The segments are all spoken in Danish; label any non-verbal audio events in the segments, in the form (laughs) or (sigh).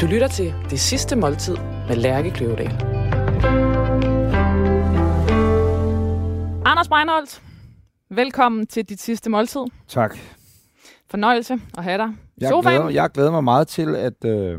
Du lytter til Det Sidste Måltid med Lærke Kløvedal. Anders Breinholt, velkommen til dit sidste måltid. Tak. Fornøjelse at have dig i Jeg sofaen. glæder, jeg glæder mig meget til at, øh,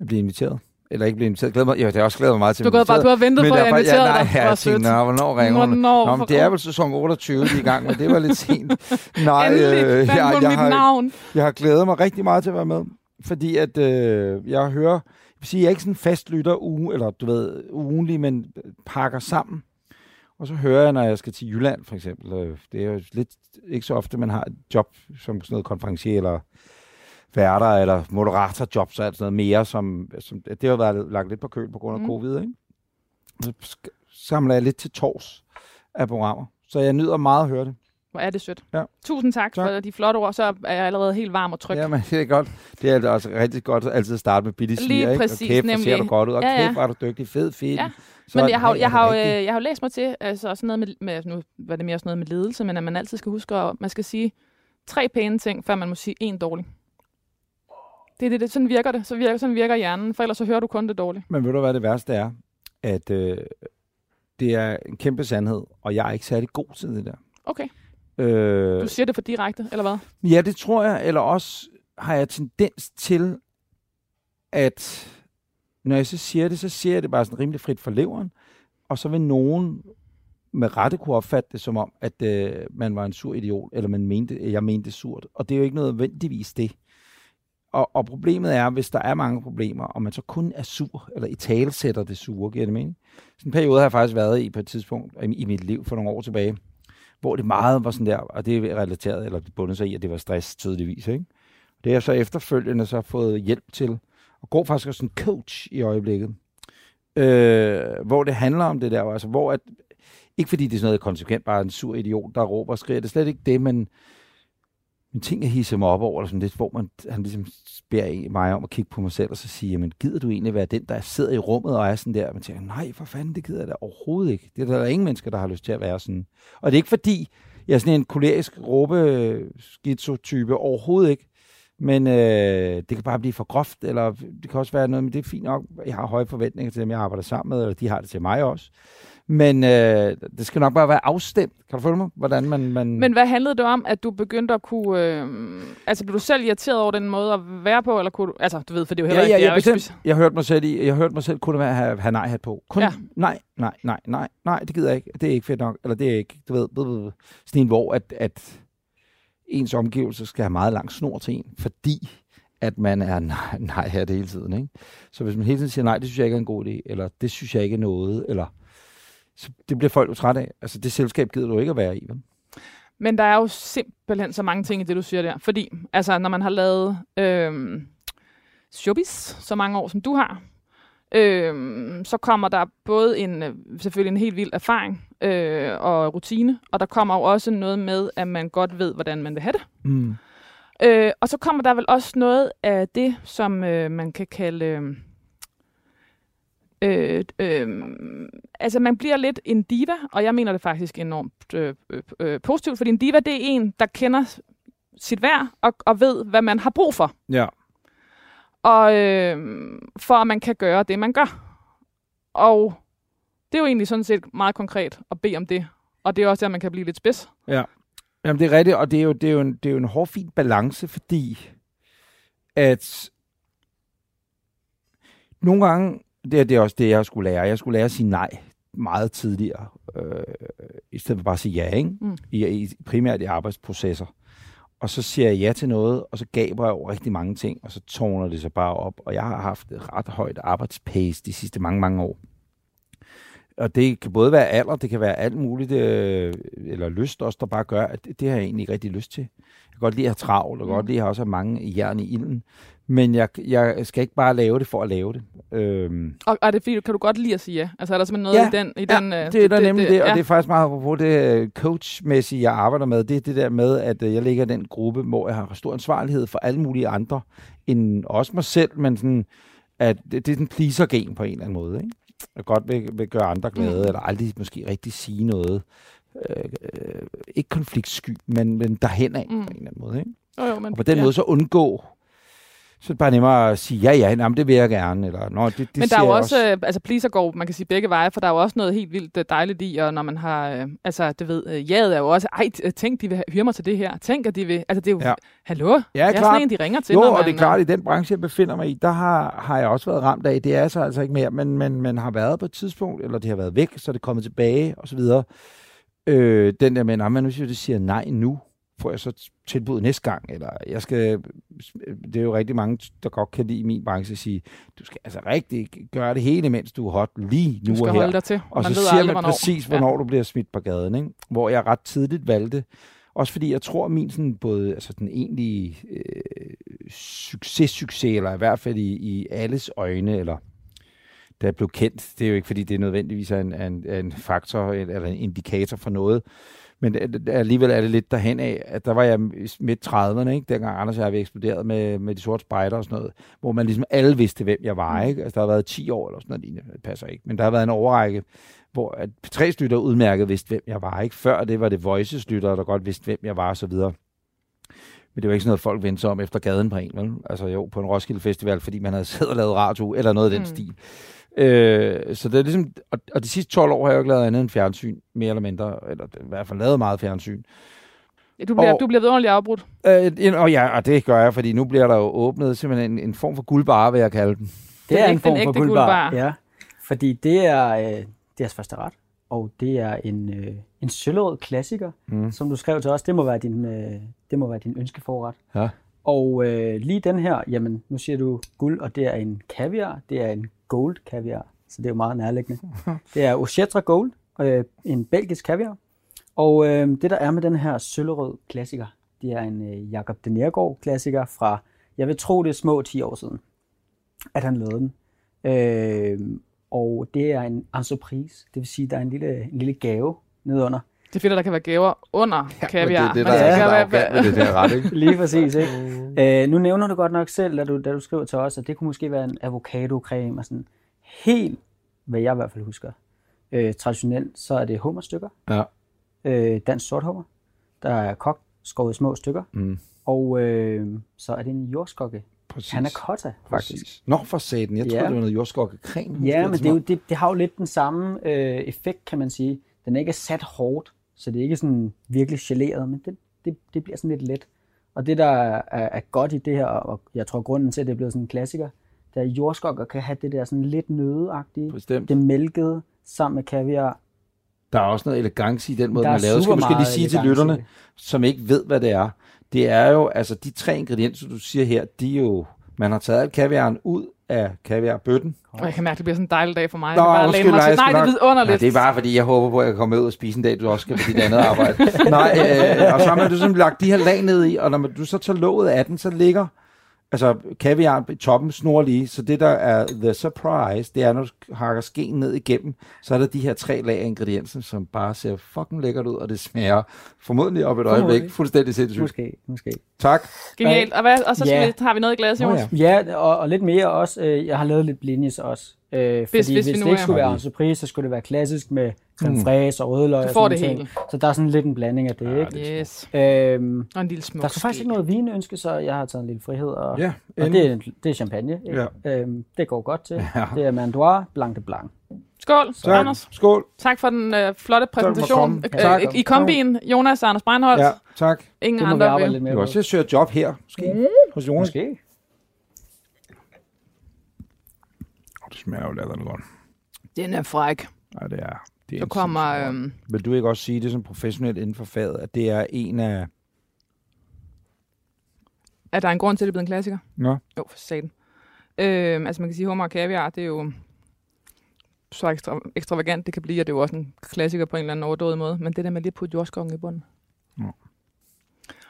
at blive inviteret. Eller ikke blive inviteret. Jeg Glæder mig, jo, det er også glæder mig meget til Du at har, blive gået bare, du har ventet Men på, at jeg er inviterede ja, nej, dig. Ja, Hvor jeg tænkte, nå, hvornår ringer hun? Hvornår? Nå, men det er vel sæson 28, vi er i gang med. Det var lidt sent. (laughs) Nej, Endelig øh, jeg, jeg, mit har, navn. jeg har glædet mig rigtig meget til at være med. Fordi at øh, jeg hører... Jeg vil sige, jeg er ikke sådan en fast lytter uge, eller du ved, ugenlig, men pakker sammen. Og så hører jeg, når jeg skal til Jylland, for eksempel. Øh, det er jo lidt ikke så ofte, man har et job som sådan noget konferencier, eller værter, eller moderatorjobs og alt sådan noget mere, som, som det har været lagt lidt på køl på grund af Mm. covid, ikke? Så samler jeg lidt til tors af programmer. Så jeg nyder meget at høre det. Hvor er det sødt. Ja. Tusind tak, Tak. for de flotte ord. Så er jeg allerede helt varm og tryg. Jamen, det er godt. Det er også rigtig godt altid at starte med billig Lige sliger, ikke? præcis, og kæft, hvor ser nemlig. du godt ud, og Ja, ja, kæft, er du dygtig, fed, fin. Ja. Så Men jeg har, er jeg, har, øh, jeg har jo læst mig til, altså sådan noget med, med, nu var det mere sådan noget med ledelse, men at man altid skal huske, at man skal sige tre pæne ting, før man må sige en dårlig. Det er det, det, sådan virker det. Så virker, sådan virker hjernen, for ellers så hører du kun det dårlige. Men ved du, hvad det værste er? At øh, det er en kæmpe sandhed, og jeg er ikke særlig god til det der. Okay, Øh, du siger det for direkte, eller hvad? Ja, det tror jeg, eller også har jeg tendens til, at når jeg så siger det, så siger jeg det bare sådan rimelig frit for leveren, og så vil nogen med rette kunne opfatte det som om, at øh, man var en sur idiot, eller man mente, jeg mente det surt. Og det er jo ikke nødvendigvis det. Og, og problemet er, hvis der er mange problemer, og man så kun er sur, eller i tale sætter det sure, giver det mening? Sådan en periode har jeg faktisk været i på et tidspunkt i, i mit liv for nogle år tilbage, hvor det meget var sådan der, og det er relateret, eller det bundet sig i, at det var stress tydeligvis, ikke? Det har jeg så efterfølgende så fået hjælp til, og går faktisk også en coach i øjeblikket, øh, hvor det handler om det der, altså hvor at, ikke fordi det er sådan noget konsekvent, bare en sur idiot, der råber og skriger, det er slet ikke det, men en ting, jeg hisser mig op over, eller sådan lidt, hvor man, han ligesom beder mig om at kigge på mig selv, og så sige, jamen gider du egentlig være den, der sidder i rummet og er sådan der? Og man tænker, nej, for fanden, det gider jeg da overhovedet ikke. Det er der, der er ingen mennesker, der har lyst til at være sådan. Og det er ikke fordi, jeg er sådan en kolerisk råbe type overhovedet ikke. Men øh, det kan bare blive for groft, eller det kan også være noget, men det er fint nok. Jeg har høje forventninger til dem, jeg arbejder sammen med, eller de har det til mig også. Men øh, det skal nok bare være afstemt. Kan du følge mig? Hvordan man... man Men hvad handlede det om, at du begyndte at kunne... Øh, altså, blev du selv irriteret over den måde at være på, eller kunne du... Altså, du ved, for det er jo heller ja, ikke... ja, er ja, jo ikke bestemt. Jeg hørte mig selv i, jeg hørte mig selv kun have, have, nej-hat på. Kun, Ja. nej, nej, nej, nej, nej, det gider jeg ikke. Det er ikke fedt nok. Eller det er ikke, du ved, ved, sådan hvor at, at ens omgivelser skal have meget lang snor til en, fordi at man er (laughs) nej, nej her det hele tiden. Ikke? Så hvis man hele tiden siger nej, det synes jeg ikke er en god idé, eller det synes jeg ikke er noget, eller så det bliver folk jo træt af. Altså det selskab gider du ikke at være i. Vel? Men der er jo simpelthen så mange ting i det, du siger der. Fordi, altså, når man har lavet øh, showbiz så mange år, som du har, øh, så kommer der både en, øh, selvfølgelig en helt vild erfaring øh, og rutine, og der kommer jo også noget med, at man godt ved, hvordan man vil have det. Mm. Øh, og så kommer der vel også noget af det, som øh, man kan kalde... Øh, øh, øh, altså, man bliver lidt en diva, og jeg mener det faktisk enormt øh, øh, øh, positivt, fordi en diva, det er en, der kender sit værd og, og ved, hvad man har brug for. Ja. Og øh, for at man kan gøre det, man gør. Og det er jo egentlig sådan set meget konkret at bede om det. Og det er også der, man kan blive lidt spids. Ja. Jamen, det er rigtigt, og det er jo, det er jo, en, det er jo en hårfin balance, fordi at nogle gange, det er, det er også det, jeg skulle lære. Jeg skulle lære at sige nej meget tidligere, øh, i stedet for bare at sige ja, ikke? Mm. I, i, primært i arbejdsprocesser. Og så siger jeg ja til noget, og så gaber jeg over rigtig mange ting, og så tårner det sig bare op. Og jeg har haft et ret højt arbejdspace de sidste mange, mange år. Og det kan både være alder, det kan være alt muligt, øh, eller lyst også, der bare gør, at det, det har jeg egentlig ikke rigtig lyst til. Jeg kan godt lide at have travlt, og Mm. godt lide at have også mange jern i ilden. Men jeg, jeg skal ikke bare lave det for at lave det. Øhm, Og, og er det fordi, kan du godt lide at sige ja? Altså er der simpelthen noget Ja, i den... I ja, den øh, det er der nemlig det, og ja. det er faktisk meget apropos det øh, coachmæssige, jeg arbejder med. Det er det der med, at øh, jeg ligger i den gruppe, hvor jeg har stor ansvarlighed for alle mulige andre, end også mig selv, men sådan, at det, det er en pleaser-gen på en eller anden måde. Ikke? Jeg godt vil, vil gøre andre glade, Mm. eller aldrig måske rigtig sige noget. Øh, øh, ikke konfliktsky, men, men derhen af Mm. på en eller anden måde. Ikke? Jo, jo, men, Og på den ja. måde så undgå Så er det bare nemmere at sige, ja, ja, jamen, det vil jeg gerne. Eller, Nå, det, det Men der er jo jeg også, øh, altså pleaser går, man kan sige begge veje, for der er jo også noget helt vildt øh, dejligt i, og når man har, øh, altså det ved, øh, jaget er jo også, ej, tænk, de vil hyre mig til det her, tænk, at de vil, altså det er jo, Ja. hallo, ja, jeg er klart. sådan en, de ringer til, Jo, når og man, det er klart, at i den branche, jeg befinder mig i, der har, har jeg også været ramt af, det er så altså ikke mere, men man, man har været på et tidspunkt, eller det har været væk, så er det kommet tilbage, og så videre. Øh, den der med, nej, men hvis jeg siger nej nu, får jeg så tilbud næste gang, eller jeg skal, det er jo rigtig mange, der godt kan lide i min branche, at sige, du skal altså rigtig gøre det hele, mens du er hot lige nu du skal og her. holde dig til, Og man så siger aldrig, man hvornår. præcis, hvornår ja. du bliver smidt på gaden. Ikke? Hvor jeg ret tidligt valgte, også fordi jeg tror, min sådan både altså den egentlige øh, succes, succes, eller i hvert fald i, i alles øjne, eller jeg blev kendt, det er jo ikke, fordi det nødvendigvis er en, en, en faktor eller en indikator for noget, men alligevel er det lidt derhen af, at der var jeg midt 30'erne, ikke? dengang Anders og jeg eksploderet med, med de sorte spejder og sådan noget, hvor man ligesom alle vidste, hvem jeg var. Ikke? Altså, der har været 10 år eller sådan noget lignende, det passer ikke, men der har været en overrække, hvor at P3-lytter udmærket vidste, hvem jeg var. Ikke? Før det var det Voices-lyttere, der godt vidste, hvem jeg var og så videre. Men det var ikke sådan noget, folk vendte sig om efter gaden på en, vel? Altså jo, på en Roskilde Festival, fordi man havde siddet og lavet radio, eller noget af den Mm. stil. Øh, så det er ligesom, og, og de sidste 12 år har jeg jo ikke lavet andet end fjernsyn, mere eller mindre, eller i hvert fald lavet meget fjernsyn. Du bliver, Og- du bliver vidunderligt afbrudt. Øh, og ja, og det gør jeg, fordi nu bliver der jo åbnet simpelthen en, en form for guldbar, vil jeg kalde den. Det er en form for guldbar. Ja, fordi det er øh, deres første ret, og det er en, øh, en sølvrød klassiker, Mm. som du skrev til os. Det må være din, øh, det må være din ønskeforret. Ja. Og øh, lige den her, jamen nu siger du guld, og det er en kaviar, det er en gold kaviar, så det er jo meget nærliggende. Det er Ochetra Gold, øh, en belgisk kaviar. Og øh, det der er med den her sølvrød klassiker, det er en øh, Jakob de Nergård klassiker fra, jeg vil tro det er små 10 år siden, at han lavede den. Øh, og det er en entreprise, det vil sige, der er en lille, en lille gave nedunder. Det er fedt, at der kan være gaver under kaviar. det, det, Man der, skal er, der være- er det der ret, ikke? (laughs) Lige præcis, ikke? Øh, nu nævner du godt nok selv, da du, da du skriver til os, at det kunne måske være en avocado-creme og sådan helt, hvad jeg i hvert fald husker. Øh, traditionelt, så er det hummerstykker, Ja. øh, dansk sorthummer, der er kogt, skåret i små stykker, Mm, og øh, så er det en jordskokke, præcis. panna cotta, faktisk. Præcis. Nå, for satan. Jeg Ja. troede, det var noget jordskokkecreme. Ja, men det, er jo, det, det har jo lidt den samme øh, effekt, kan man sige. Den er ikke sat hårdt, så det er ikke sådan virkelig geleret, men det, det, det bliver sådan lidt let. Og det, der er, er godt i det her, og jeg tror grunden til, at det er blevet sådan en klassiker, det er, at jordskokker kan have det der sådan lidt nødeagtige, Bestemt. det mælkede sammen med kaviar. Der er også noget elegance i den måde, Der man er laver. Skal super måske lige sige til lytterne, som ikke ved, hvad det er. Det er jo, altså de tre ingredienser, du siger her, de er jo, man har taget alt kaviaren ud af kaviarbøtten. Og jeg kan mærke, at det bliver sådan en dejlig dag for mig. Nå, jeg bare undskyld, mig nej, Nej, det er vidunderligt. Ja, det er bare, fordi jeg håber på, at jeg kan komme ud og spise en dag, du også skal på dit andet arbejde. (laughs) Nej, øh, og så har man du sådan lagt de her lag ned i, og når man, du så tager låget af den, så ligger altså kaviaren i toppen snorlige, så det der er the surprise, det er, når du hakker skeen ned igennem, så er der de her tre lag af ingredienser, som bare ser fucking lækkert ud, og det smager formodentlig op et øjeblik Formodentlig. fuldstændig sindssygt. Måske, måske. Tak. Genialt. Og, hvad, og så skal Ja. vi, har vi noget i glas, Jonas. ja. Ja, og, og lidt mere også. Øh, jeg har lavet lidt blinis også. Øh, fordi hvis hvis, vi hvis nu det ikke er- skulle være en surprise, så skulle det være klassisk med creme fraise og rødløg og får sådan det hele. ting. Så der er sådan lidt en blanding af det, ikke? Yes. Øhm, Og en lille smuk der er faktisk ikke noget vinønske, så jeg har taget en lille frihed. Og, Ja, og det, er, det er champagne. Ikke? Ja. Øhm, det går godt til. Ja. Det er Mandoir Blanc de Blanc. Skål, Tak. Anders. Skål. Tak for den øh, flotte præsentation. komme. Øh, Tak. I kombien, Jonas og Anders Breinholt. Ja, tak. Ingen Det må vi andre arbejde vil. lidt Du mere kan på. også job her, måske, Mm. hos Jonas. Måske. Oh, det smager jo latterligt godt. Den er fræk. Ja, det er. Det er Så kommer... Øhm, Vil du ikke også sige det som professionel inden for faget, at det er en af... er der en grund til, at det er blevet en klassiker? Nå, Jo, for satan. Øhm, altså man kan sige, hummer og kaviar, det er jo så ekstra, ekstravagant det kan blive, og det er jo også en klassiker på en eller anden overdådig måde. Men det der med lige at putte jordskokken i bunden. Ja.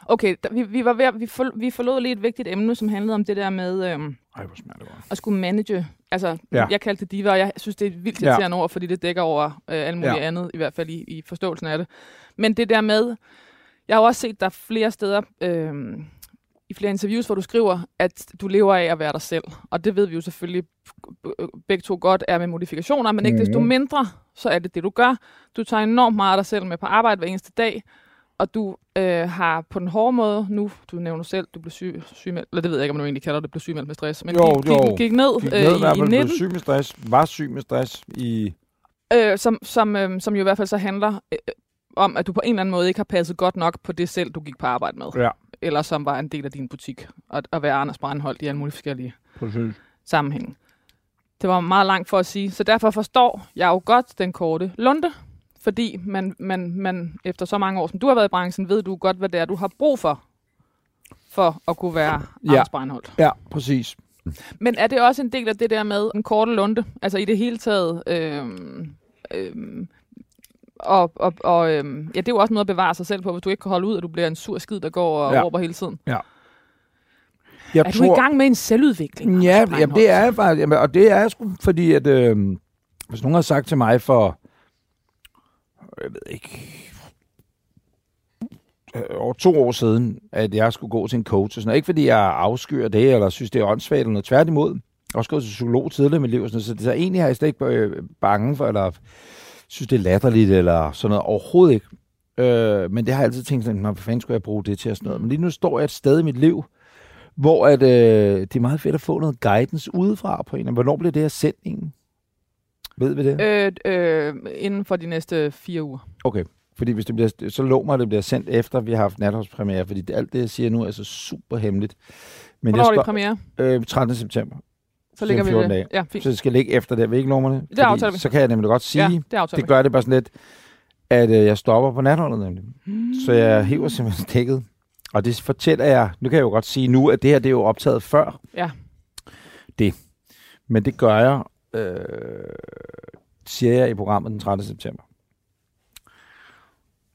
Okay, der, vi, vi, var ved, at- vi, for, vi forlod lige et vigtigt emne, som handlede om det der med øhm, ej, hvor smager det godt. at skulle manage. Altså, Ja. ja. jeg kaldte det diva, og jeg synes, det er et vildt Ja. irriterende ord, fordi det dækker over øh, alt muligt Ja. ja. andet, i hvert fald i, i forståelsen af det. Men det der med, jeg har også set der flere steder, øh, i flere interviews, hvor du skriver, at du lever af at være dig selv. Og det ved vi jo selvfølgelig begge to godt er med modifikationer, men ikke Mhm. desto mindre, så er det det, du gør. Du tager enormt meget af dig selv med på arbejde hver eneste dag, og du øh, har på den hårde måde nu, du nævner selv, du blev syg, sygemeldt, eller det ved jeg ikke, om du egentlig kalder det, blev sygemeldt med stress, men Jo, gik, jo. Gik, gik ned, Gik øh, ned, i hvert i, i fald blev 19, syg med stress, var syg med stress i... øh, som, som, øh, som jo i hvert fald så handler øh, om, at du på en eller anden måde ikke har passet godt nok på det selv, du gik på arbejde med. Ja. Eller som var en del af din butik, og at være Anders Brandholdt i alle mulige forskellige Præcis. sammenhænge. Det var meget langt for at sige, så derfor forstår jeg jo godt den korte lunde, fordi man, man, man efter så mange år, som du har været i branchen, ved du godt, hvad det er, du har brug for, for at kunne være Ja. Anders. Ja, præcis. Men er det også en del af det der med en korte lunde? Altså i det hele taget... Øhm, øhm, og, og, og øhm, ja, det er jo også noget at bevare sig selv på, hvis du ikke kan holde ud, at du bliver en sur skid, der går og Ja. ja. råber hele tiden. Jeg er du i gang med en selvudvikling? Ja, jamen, det er jeg faktisk. Jamen, og det er jeg sgu, fordi at, øh, hvis nogen har sagt til mig for, jeg ved ikke, øh, over to år siden, at jeg skulle gå til en coach. Og sådan, ikke fordi jeg afskyr det, eller synes, det er åndssvagt, eller noget tværtimod. Jeg har også gået til psykolog tidligere i mit liv, og sådan, så, det, så egentlig har jeg slet ikke øh, bange for, eller synes, det er latterligt, eller sådan noget. Overhovedet ikke. Øh, men det har jeg altid tænkt sådan, hvad fanden skulle jeg bruge det til, og sådan noget. Men lige nu står jeg et sted i mit liv, hvor at, øh, det er meget fedt at få noget guidance udefra på en. Hvornår bliver det her sendingen? Ved vi det? Øh, øh, inden for de næste fire uger. Okay. Fordi hvis det bliver, så lå mig, at det bliver sendt efter, vi har haft natholdspremiere, fordi det, alt det, jeg siger nu, er så super hemmeligt. Men Hvornår er det jeg premiere? øh, 13. september, Så ligger vi 14 det. dage. Ja, fint. så det skal ligge efter det. I ikke mig det? Aftaler vi. Så kan jeg nemlig godt sige, ja, det det gør det bare sådan lidt, at øh, jeg stopper på natholdet nemlig. vi. Så jeg hiver simpelthen dækket. Og det fortæller jeg, nu kan jeg jo godt sige nu, at det her det er jo optaget før. Ja. Det. Men det gør jeg, øh, siger jeg i programmet den 13. september.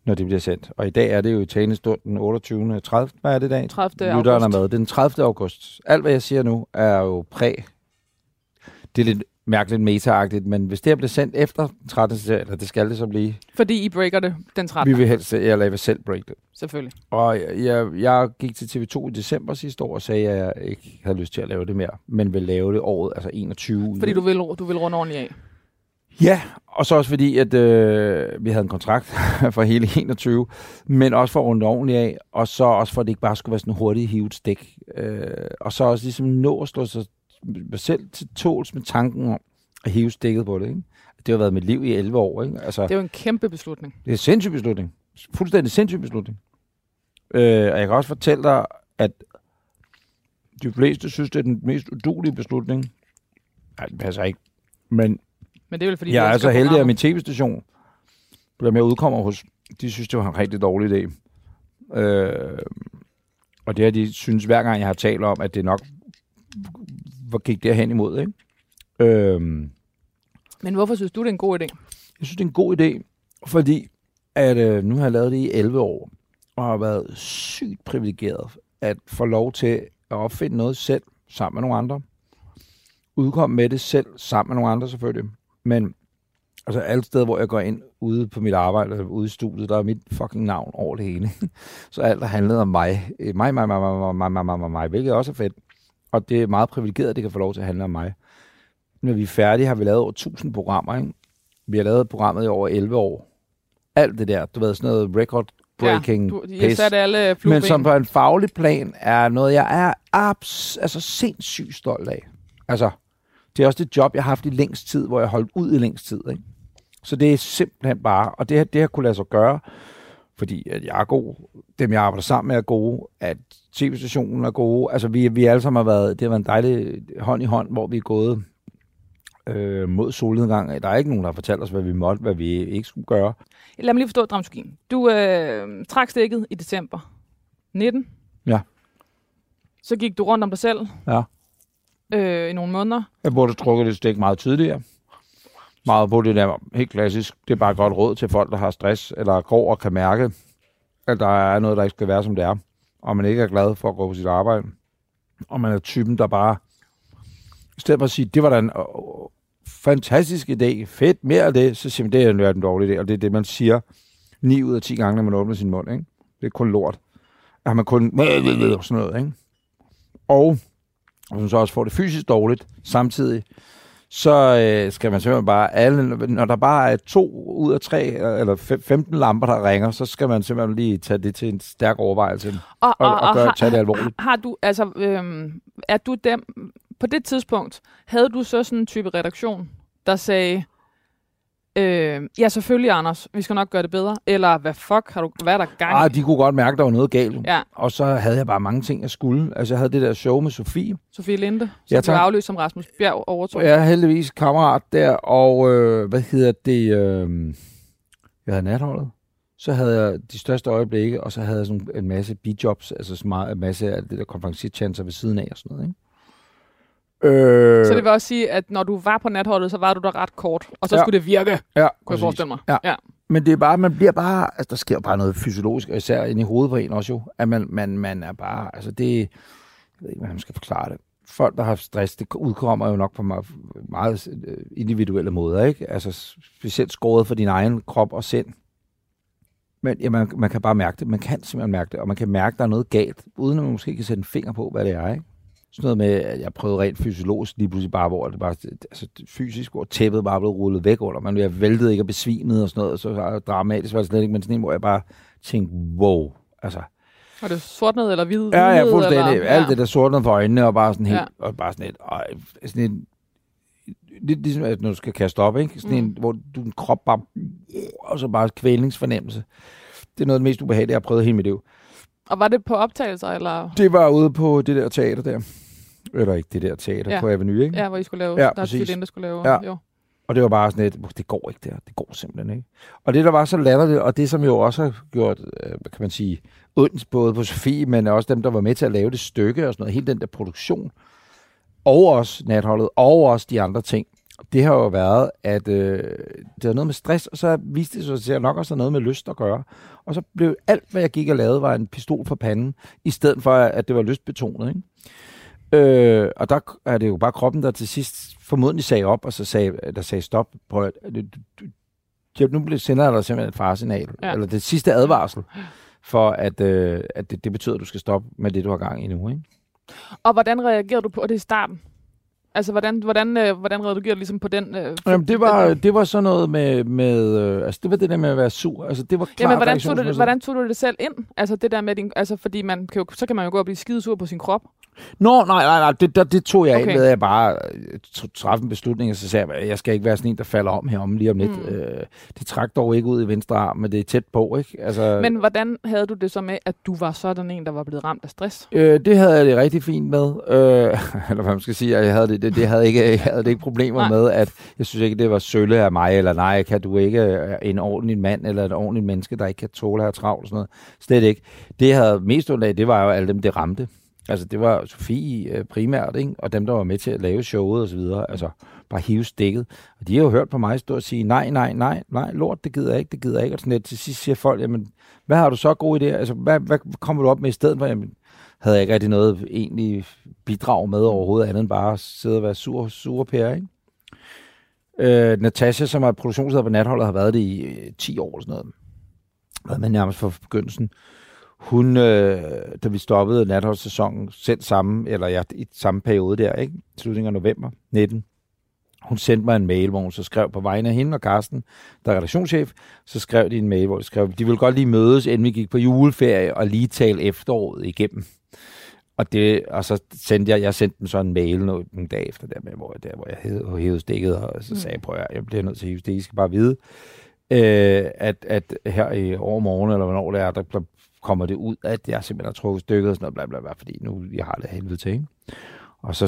Når det bliver sendt. Og i dag er det jo i talende stund den 28. 30. Hvad er det i dag? 30. Lytteren er august. med. Det er den 30. august. Alt, hvad jeg siger nu, er jo præ. Det er lidt mærkeligt meta men hvis det her bliver sendt efter den 13. september, eller det skal det så blive, Fordi I breaker det den 13. vi vil helst, jeg vil selv break det. Selvfølgelig. Og jeg, jeg, jeg gik til TV2 i december sidste år og sagde, at jeg ikke havde lyst til at lave det mere, men vil lave det året, altså 21. Fordi du vil, du vil runde ordentligt af. Ja, og så også fordi, at øh, vi havde en kontrakt (laughs) for hele 21, men også for at runde ordentligt af, og så også for, at det ikke bare skulle være sådan en hurtig hivet stik. Øh, og så også ligesom nå at slå sig selv til tåls med tanken om at hive stikket på det. Ikke? Det har været mit liv i 11 år. Ikke? Altså, Det er jo en kæmpe beslutning. Det er en sindssyg beslutning. Fuldstændig sindssyg beslutning. Øh, og jeg kan også fortælle dig, at de fleste synes, det er den mest udulige beslutning. Nej, det passer ikke. Men Men det er vel fordi, jeg er så heldig, at min tv-station, som jeg udkommer hos, de synes, det var en rigtig dårlig idé. Øh, og det har de synes, hver gang jeg har talt om, at det nok hvor gik det hen imod. Ikke? Øh, Men hvorfor synes du, det er en god idé? Jeg synes, det er en god idé, fordi at, øh, nu har jeg lavet det i 11 år, og har været sygt privilegeret at få lov til at opfinde noget selv, sammen med nogle andre. Udkomme med det selv, sammen med nogle andre selvfølgelig. Men altså alle steder, hvor jeg går ind ude på mit arbejde, eller ude i studiet, der er mit fucking navn over det hele. Så alt, der handlede om mig. Øh, Mig, mig, mig, mig, mig, mig, mig, mig, mig, mig, hvilket også er fedt. Og det er meget privilegeret, at det kan få lov til at handle om mig. Når vi er færdige, har vi lavet over 1000 programmer, ikke? Vi har lavet programmet i over 11 år. Alt det der, du ved, sådan noget record-breaking ja, du, I sat alle Men flueben. som på en faglig plan er noget, jeg er abs, altså sindssygt stolt af. Altså, det er også det job, jeg har haft i længst tid, hvor jeg holdt ud i længst tid. Ikke? Så det er simpelthen bare, og det, her- det har kunne lade sig gøre, fordi at jeg er god, dem jeg arbejder sammen med er gode, at tv-stationen er gode. Altså vi, vi alle sammen har været, det har været en dejlig hånd i hånd, hvor vi er gået øh, mod solnedgang. Der er ikke nogen, der har fortalt os, hvad vi måtte, hvad vi ikke skulle gøre. Lad mig lige forstå dramaturgien. Du øh, trak stikket i december 19. Ja. Så gik du rundt om dig selv Ja. øh, i nogle måneder. Jeg burde have trukket det stik meget tidligere. Meget på det der helt klassisk. Det er bare godt råd til folk, der har stress, eller går og kan mærke, at der er noget, der ikke skal være, som det er. Og man ikke er glad for at gå på sit arbejde. Og man er typen, der bare... I stedet for at sige, det var da en øh, fantastisk idé, fedt, mere af det, så siger man, det er en, en dårlig idé. Og det er det, man siger 9 ud af 10 gange, når man åbner sin mund. Ikke? Det er kun lort. At man kun... Sådan noget, ikke? Og hvis man så også får det fysisk dårligt samtidig, så øh, skal man simpelthen bare, alle, når der bare er to ud af tre, eller fem- 15 lamper, der ringer, så skal man simpelthen lige tage det til en stærk overvejelse, Og, og, og, gøre, har, tage det alvorligt. har du, altså, øhm, er du dem, på det tidspunkt, havde du så sådan en type redaktion, der sagde, øh, ja selvfølgelig Anders, vi skal nok gøre det bedre, eller hvad fuck, har du, hvad er der gang? Ah, de kunne godt mærke, der var noget galt. Ja, Og så havde jeg bare mange ting, jeg skulle. Altså, jeg havde det der show med Sofie. Sofie Linde, som Ja, ja, tak. blev afløst som Rasmus Bjerg overtog. Er heldigvis kammerat der, og øh, hvad hedder det? Øh, jeg havde natholdet. Så havde jeg de største øjeblikke, og så havde jeg sådan en masse bijobs, altså så meget, en masse af det der konferencierchancer ved siden af og sådan noget. Ikke? Øh, Så det vil også sige, at når du var på natholdet, så var du der ret kort, og så Ja. skulle det virke, ja, kunne jeg forestille mig. Ja. ja. Men det er bare, man bliver bare, altså der sker bare noget fysiologisk, og især inde i hovedet på en også jo, at man, man, man er bare, altså det, jeg ved ikke, hvordan man skal forklare det. Folk, der har stress, det udkommer jo nok på meget, meget øh, individuelle måder, ikke? Altså specielt skåret for din egen krop og sind. Men ja, man, man kan bare mærke det. Man kan simpelthen mærke det, og man kan mærke, at der er noget galt, uden at man måske kan sætte en finger på, hvad det er, ikke? Sådan noget med, at jeg prøvede rent fysiologisk lige pludselig bare, hvor det bare, altså fysisk, hvor tæppet bare blev rullet væk under. Man bliver væltet ikke og besvimet og sådan noget, og så er det dramatisk var det slet ikke, men sådan en, hvor jeg bare tænkte, wow, altså, Var det sortnet eller hvid? Ja, ja, fuldstændig. Eller? Alt det der sortnede for øjnene, og bare sådan helt, Ja. og bare sådan et, og sådan et, lidt ligesom, at når du skal kaste op, ikke? Sådan mm. en, hvor du en krop bare, og så bare kvælningsfornemmelse. Det er noget af det mest ubehagelige, jeg har prøvet hele mit liv. Og var det på optagelser, eller? Det var ude på det der teater der. Eller ikke det der teater ja. På Avenue, ikke? Ja, hvor I skulle lave, Ja, der præcis. Linde skulle lave. Ja. Jo. Og det var bare sådan et, det går ikke der. Det går simpelthen ikke. Og det, der var så latterligt, og det, som jo også har gjort, øh, hvad kan man sige, ondt både på Sofie, men også dem, der var med til at lave det stykke og sådan noget, hele den der produktion, og også natholdet, og også de andre ting, det har jo været, at øh, det var noget med stress, og så viste det sig at nok også noget med lyst at gøre. Og så blev alt, hvad jeg gik og lavede, var en pistol for panden, i stedet for, at det var lystbetonet. Ikke? Øh, og der er det jo bare kroppen, der til sidst formodentlig sagde op, og så sagde, der sagde stop. Prøv at, du, du, nu bliver- sender jeg dig simpelthen et faresignal. Ja. eller det sidste advarsel, for at, øh, at det, det betyder, at du skal stoppe med det, du har gang i nu. Ikke? Og hvordan reagerede du på det i starten? Altså, hvordan, hvordan, øh, hvordan reagerede du ligesom på den? Øh, Jamen, det var, det var sådan noget med, med øh, altså det var det der med at være sur. Altså det var klart Jamen, hvordan tog, du hvordan tog du det selv ind? Altså, det der med din... Altså, fordi man kan jo, så kan man jo gå og blive skidesur på sin krop. Nå, nej, nej, nej, det, det, det tog jeg okay. Ind ved, at jeg bare øh, tr- træffede en beslutning, og så sagde jeg, jeg skal ikke være sådan en, der falder om herom lige om lidt. Mm. Øh, det trak dog ikke ud i venstre arm, men det er tæt på, ikke? Altså, Men hvordan havde du det så med, at du var sådan en, der var blevet ramt af stress? Øh, det havde jeg det rigtig fint med. Øh, (laughs) eller hvad man skal sige, at jeg havde det, det, det havde ikke, jeg havde det ikke problemer Nej. med, at jeg synes ikke, det var sølle af mig, eller nej, kan du ikke øh, en ordentlig mand, eller et ordentligt menneske, der ikke kan tåle at have travlt og sådan noget. Slet ikke. Det, jeg havde mest ondt af, det var jo alle dem, det ramte. Altså, det var Sofie øh, primært, ikke? og dem, der var med til at lave showet og så videre. Altså, bare hive stikket. Og de har jo hørt på mig stå og sige, nej, nej, nej, nej, lort, det gider jeg ikke, det gider jeg ikke. Og sådan lidt, til sidst siger folk, jamen, hvad har du så gode idéer? Altså, hvad, hvad kommer du op med i stedet for? Jamen, havde jeg ikke rigtig noget egentlig bidrag med overhovedet, andet end bare at sidde og være sur, sur pære, ikke? Øh, Natasha, som er produktionsleder på natholdet, har været det i øh, 10 år eller sådan noget. Hvad med nærmest fra begyndelsen. Hun, øh, da vi stoppede natholdssæsonen, selv samme, eller ja, i samme periode der, ikke? Slutningen af november 19. Hun sendte mig en mail, hvor hun så skrev på vegne af hende og Karsten, der er redaktionschef, så skrev de en mail, hvor de skrev, de ville godt lige mødes, inden vi gik på juleferie, og lige tale efteråret igennem. Og, det, og så sendte jeg, jeg sendte dem så en mail nogle, dag efter der, med, hvor, der, hvor jeg hævede, hævede stikket, og så sagde jeg, prøv at jeg bliver nødt til at hive stikket, I skal bare vide, øh, at, at her i overmorgen, eller hvornår det er, der der kommer det ud, at jeg simpelthen har trukket stykket og sådan noget, bla, bla, bla, fordi nu jeg har det helvede til, ikke? Og så,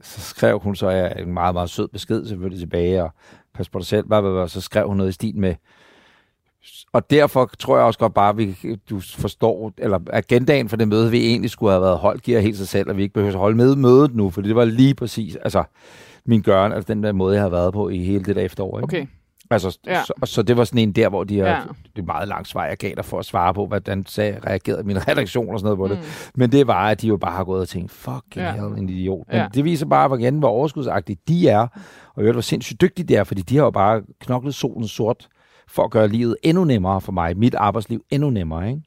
så skrev hun så jeg, en meget, meget sød besked selvfølgelig tilbage, og pas på dig selv, bla, bla, bla, og så skrev hun noget i stil med, og derfor tror jeg også godt bare, at vi, du forstår, eller agendaen for det møde, vi egentlig skulle have været holdt, giver helt sig selv, at vi ikke behøver at holde med mødet nu, for det var lige præcis, altså min gøren, altså den der måde, jeg har været på i hele det der efterår. Ikke? Okay. Altså, Ja. så, så, det var sådan en der, hvor de har, Ja. det er meget langt svar, jeg gav dig for at svare på, hvordan sagde, reagerede min (laughs) redaktion og sådan noget på det. Mm. Men det var, at de jo bare har gået og tænkt, fucking Ja. hell, en idiot. Men Ja. det viser bare, hvor, igen, hvor overskudsagtige de er, og jeg hvor sindssygt dygtige de er, fordi de har jo bare knoklet solen sort for at gøre livet endnu nemmere for mig, mit arbejdsliv endnu nemmere, ikke?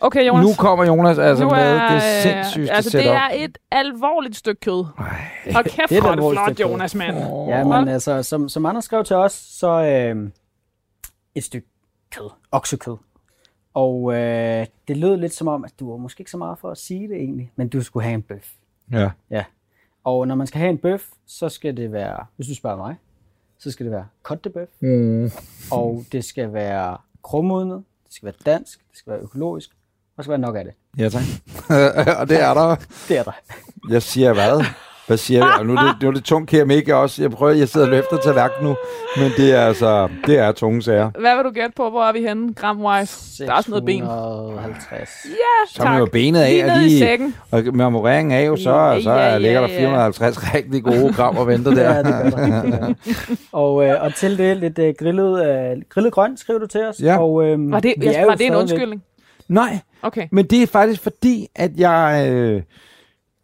Okay, Jonas. Nu kommer Jonas altså Nu med det sindssygste altså, setup. det er et alvorligt stykke kød. Og kæft, (laughs) Det er er det flot. Jonas, mand. Ja, Hold. men altså, som, som andre skrev til os, så øh, et stykke kød, oksekød. Og øh, det lød lidt som om, at du var måske ikke så meget for at sige det egentlig, men du skulle have en bøf. Ja. Ja. Og når man skal have en bøf, så skal det være, hvis du spørger mig, så skal det være kottebøf, Mm. og det skal være krumudnet, det skal være dansk, det skal være økologisk, og der skal være nok af det. Ja, tak. (laughs) og det er der. Det er der. Jeg siger hvad? Hvad siger jeg? Nu er det, nu er det tung keramik også. Jeg prøver, jeg sidder og løfter tallerken nu, men det er altså, det er tunge sager. Hvad vil du gætte på? Hvor er vi henne, gram-wise? Der er også noget ben. 650. Ja, Så er tak. jo benet af, Lige og ned i lige, sækken. og marmoreringen af jo, så, Ja, så ja, ligger ja, der ja. 450 rigtig gode gram og venter der. (laughs) Ja, det gør der. Der. og, øh, og til det lidt øh, grillet, øh, grillet grønt, skriver du til os. Ja. Og, øh, Var det, er jo var det en undskyldning? Nej, Okay. men det er faktisk fordi, at jeg, øh,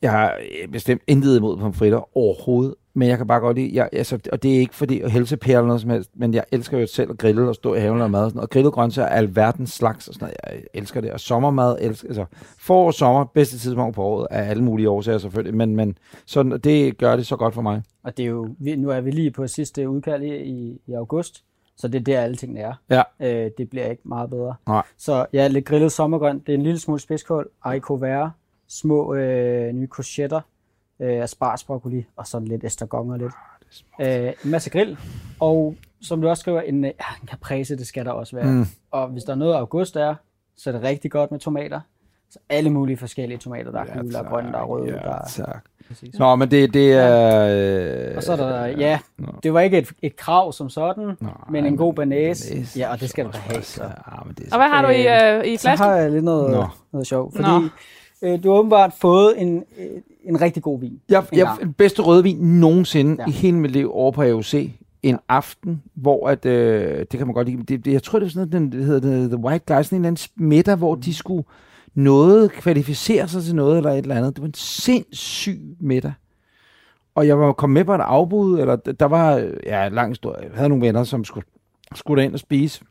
jeg har øh, bestemt intet imod pomfritter overhovedet. Men jeg kan bare godt lide, jeg, altså, og det er ikke fordi at helsepære eller noget som helst, men jeg elsker jo selv at grille og stå i haven og mad. Og, sådan, noget. og grillet grøntsager er alverdens slags og sådan noget. Jeg elsker det. Og sommermad, elsker, altså forår og sommer, bedste tidspunkt på året, af alle mulige årsager selvfølgelig. Men, men sådan, det gør det så godt for mig. Og det er jo, nu er vi lige på sidste udkald i, i august, så det er der alle tingene er. Ja. Øh, det bliver ikke meget bedre. Nej. Så ja, lidt grillet sommergrønt. Det er en lille smule spidskål, haricot vert, små øh, nye courgetter, øh, aspargesbroccoli og sådan lidt estragon og lidt. Øh, en masse grill. Og som du også skriver, en, øh, ja, en caprese, det skal der også være. Mm. Og hvis der er noget august er, så er det rigtig godt med tomater. Så alle mulige forskellige tomater. Der er gule, der er grønne, der er røde. Ja, der er, tak. præcis. Nå, men det, det er... Øh, Og så er der, ja, Nå. det var ikke et, et krav som sådan, Nej, men en god banæs. Ja, og det skal du da have. Så, Så. ja, men det er Og hvad har du i, øh, i Så flasken? har jeg lidt noget, Nå. noget sjovt, Nå. fordi øh, du har åbenbart fået en, øh, en rigtig god vin. Jeg, jeg, den bedste rødvin nogensinde Ja. ja. i hele mit liv over på AOC. En aften, hvor at, øh, det kan man godt lide, det, det, jeg tror det var sådan noget, den det hedder det, The White Guys, sådan en eller anden middag, hvor de skulle noget, kvalificere sig til noget eller et eller andet. Det var en sindssyg middag. Og jeg var kommet med på et afbud, eller der var, ja, langt lang. Jeg havde nogle venner, som skulle, skulle ind og spise.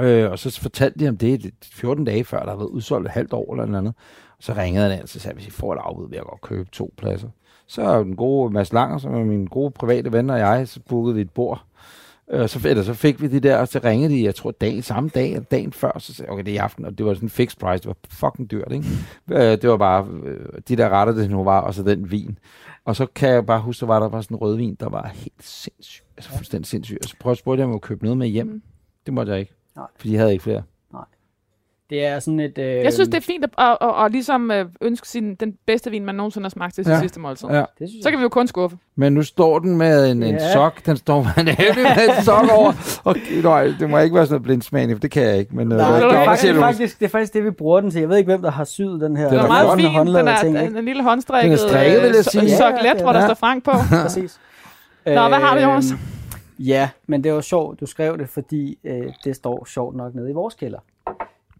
Øh, og så fortalte de om det 14 dage før, der havde været udsolgt et halvt år eller noget andet. Så ringede han ind og så sagde, hvis I får et afbud, vil jeg godt købe to pladser. Så den gode Mads Langer, som er min gode private ven og jeg, så bookede vi et bord. Øh, så, eller så fik vi de der, og så ringede de, jeg tror dagen, samme dag eller dagen før, så sagde jeg, okay, det er i aften, og det var sådan en fixed price, det var fucking dyrt, ikke? Øh, det var bare øh, de der retter, det nu var, og så den vin. Og så kan jeg bare huske, der var der bare sådan en rødvin, der var helt sindssyg, altså fuldstændig sindssyg. Og så prøvede jeg spurgte jeg, om jeg kunne købe noget med hjem. Det måtte jeg ikke, Nej. for de havde ikke flere. Det er sådan et... Øh, Jeg synes, det er fint at, at, at, at ligesom øh, ønske sin, den bedste vin, man nogensinde har smagt til Ja. sidste måltid. Ja. det synes Så kan vi jo kun skuffe. Men nu står den med en, en Ja. sok. Den står med en med en sok over. Og, nej, det må ikke være sådan noget blindsmagning, for det kan jeg ikke. Men, øh, Nej, hvad- det, er faktisk, det, er du? faktisk, det er faktisk det, vi bruger den til. Jeg ved ikke, hvem der har syet den her. Den Den er er meget fin. Den er ting, en, ikke? en lille håndstrikket Den er strikket, vil jeg sige. øh, Ja, soklet, ja, hvor der står Frank på. (laughs) Præcis. Nå, hvad har Jonas? Øhm, Ja, men det var sjovt, du skrev det, fordi øh, det står sjovt nok nede i vores kælder.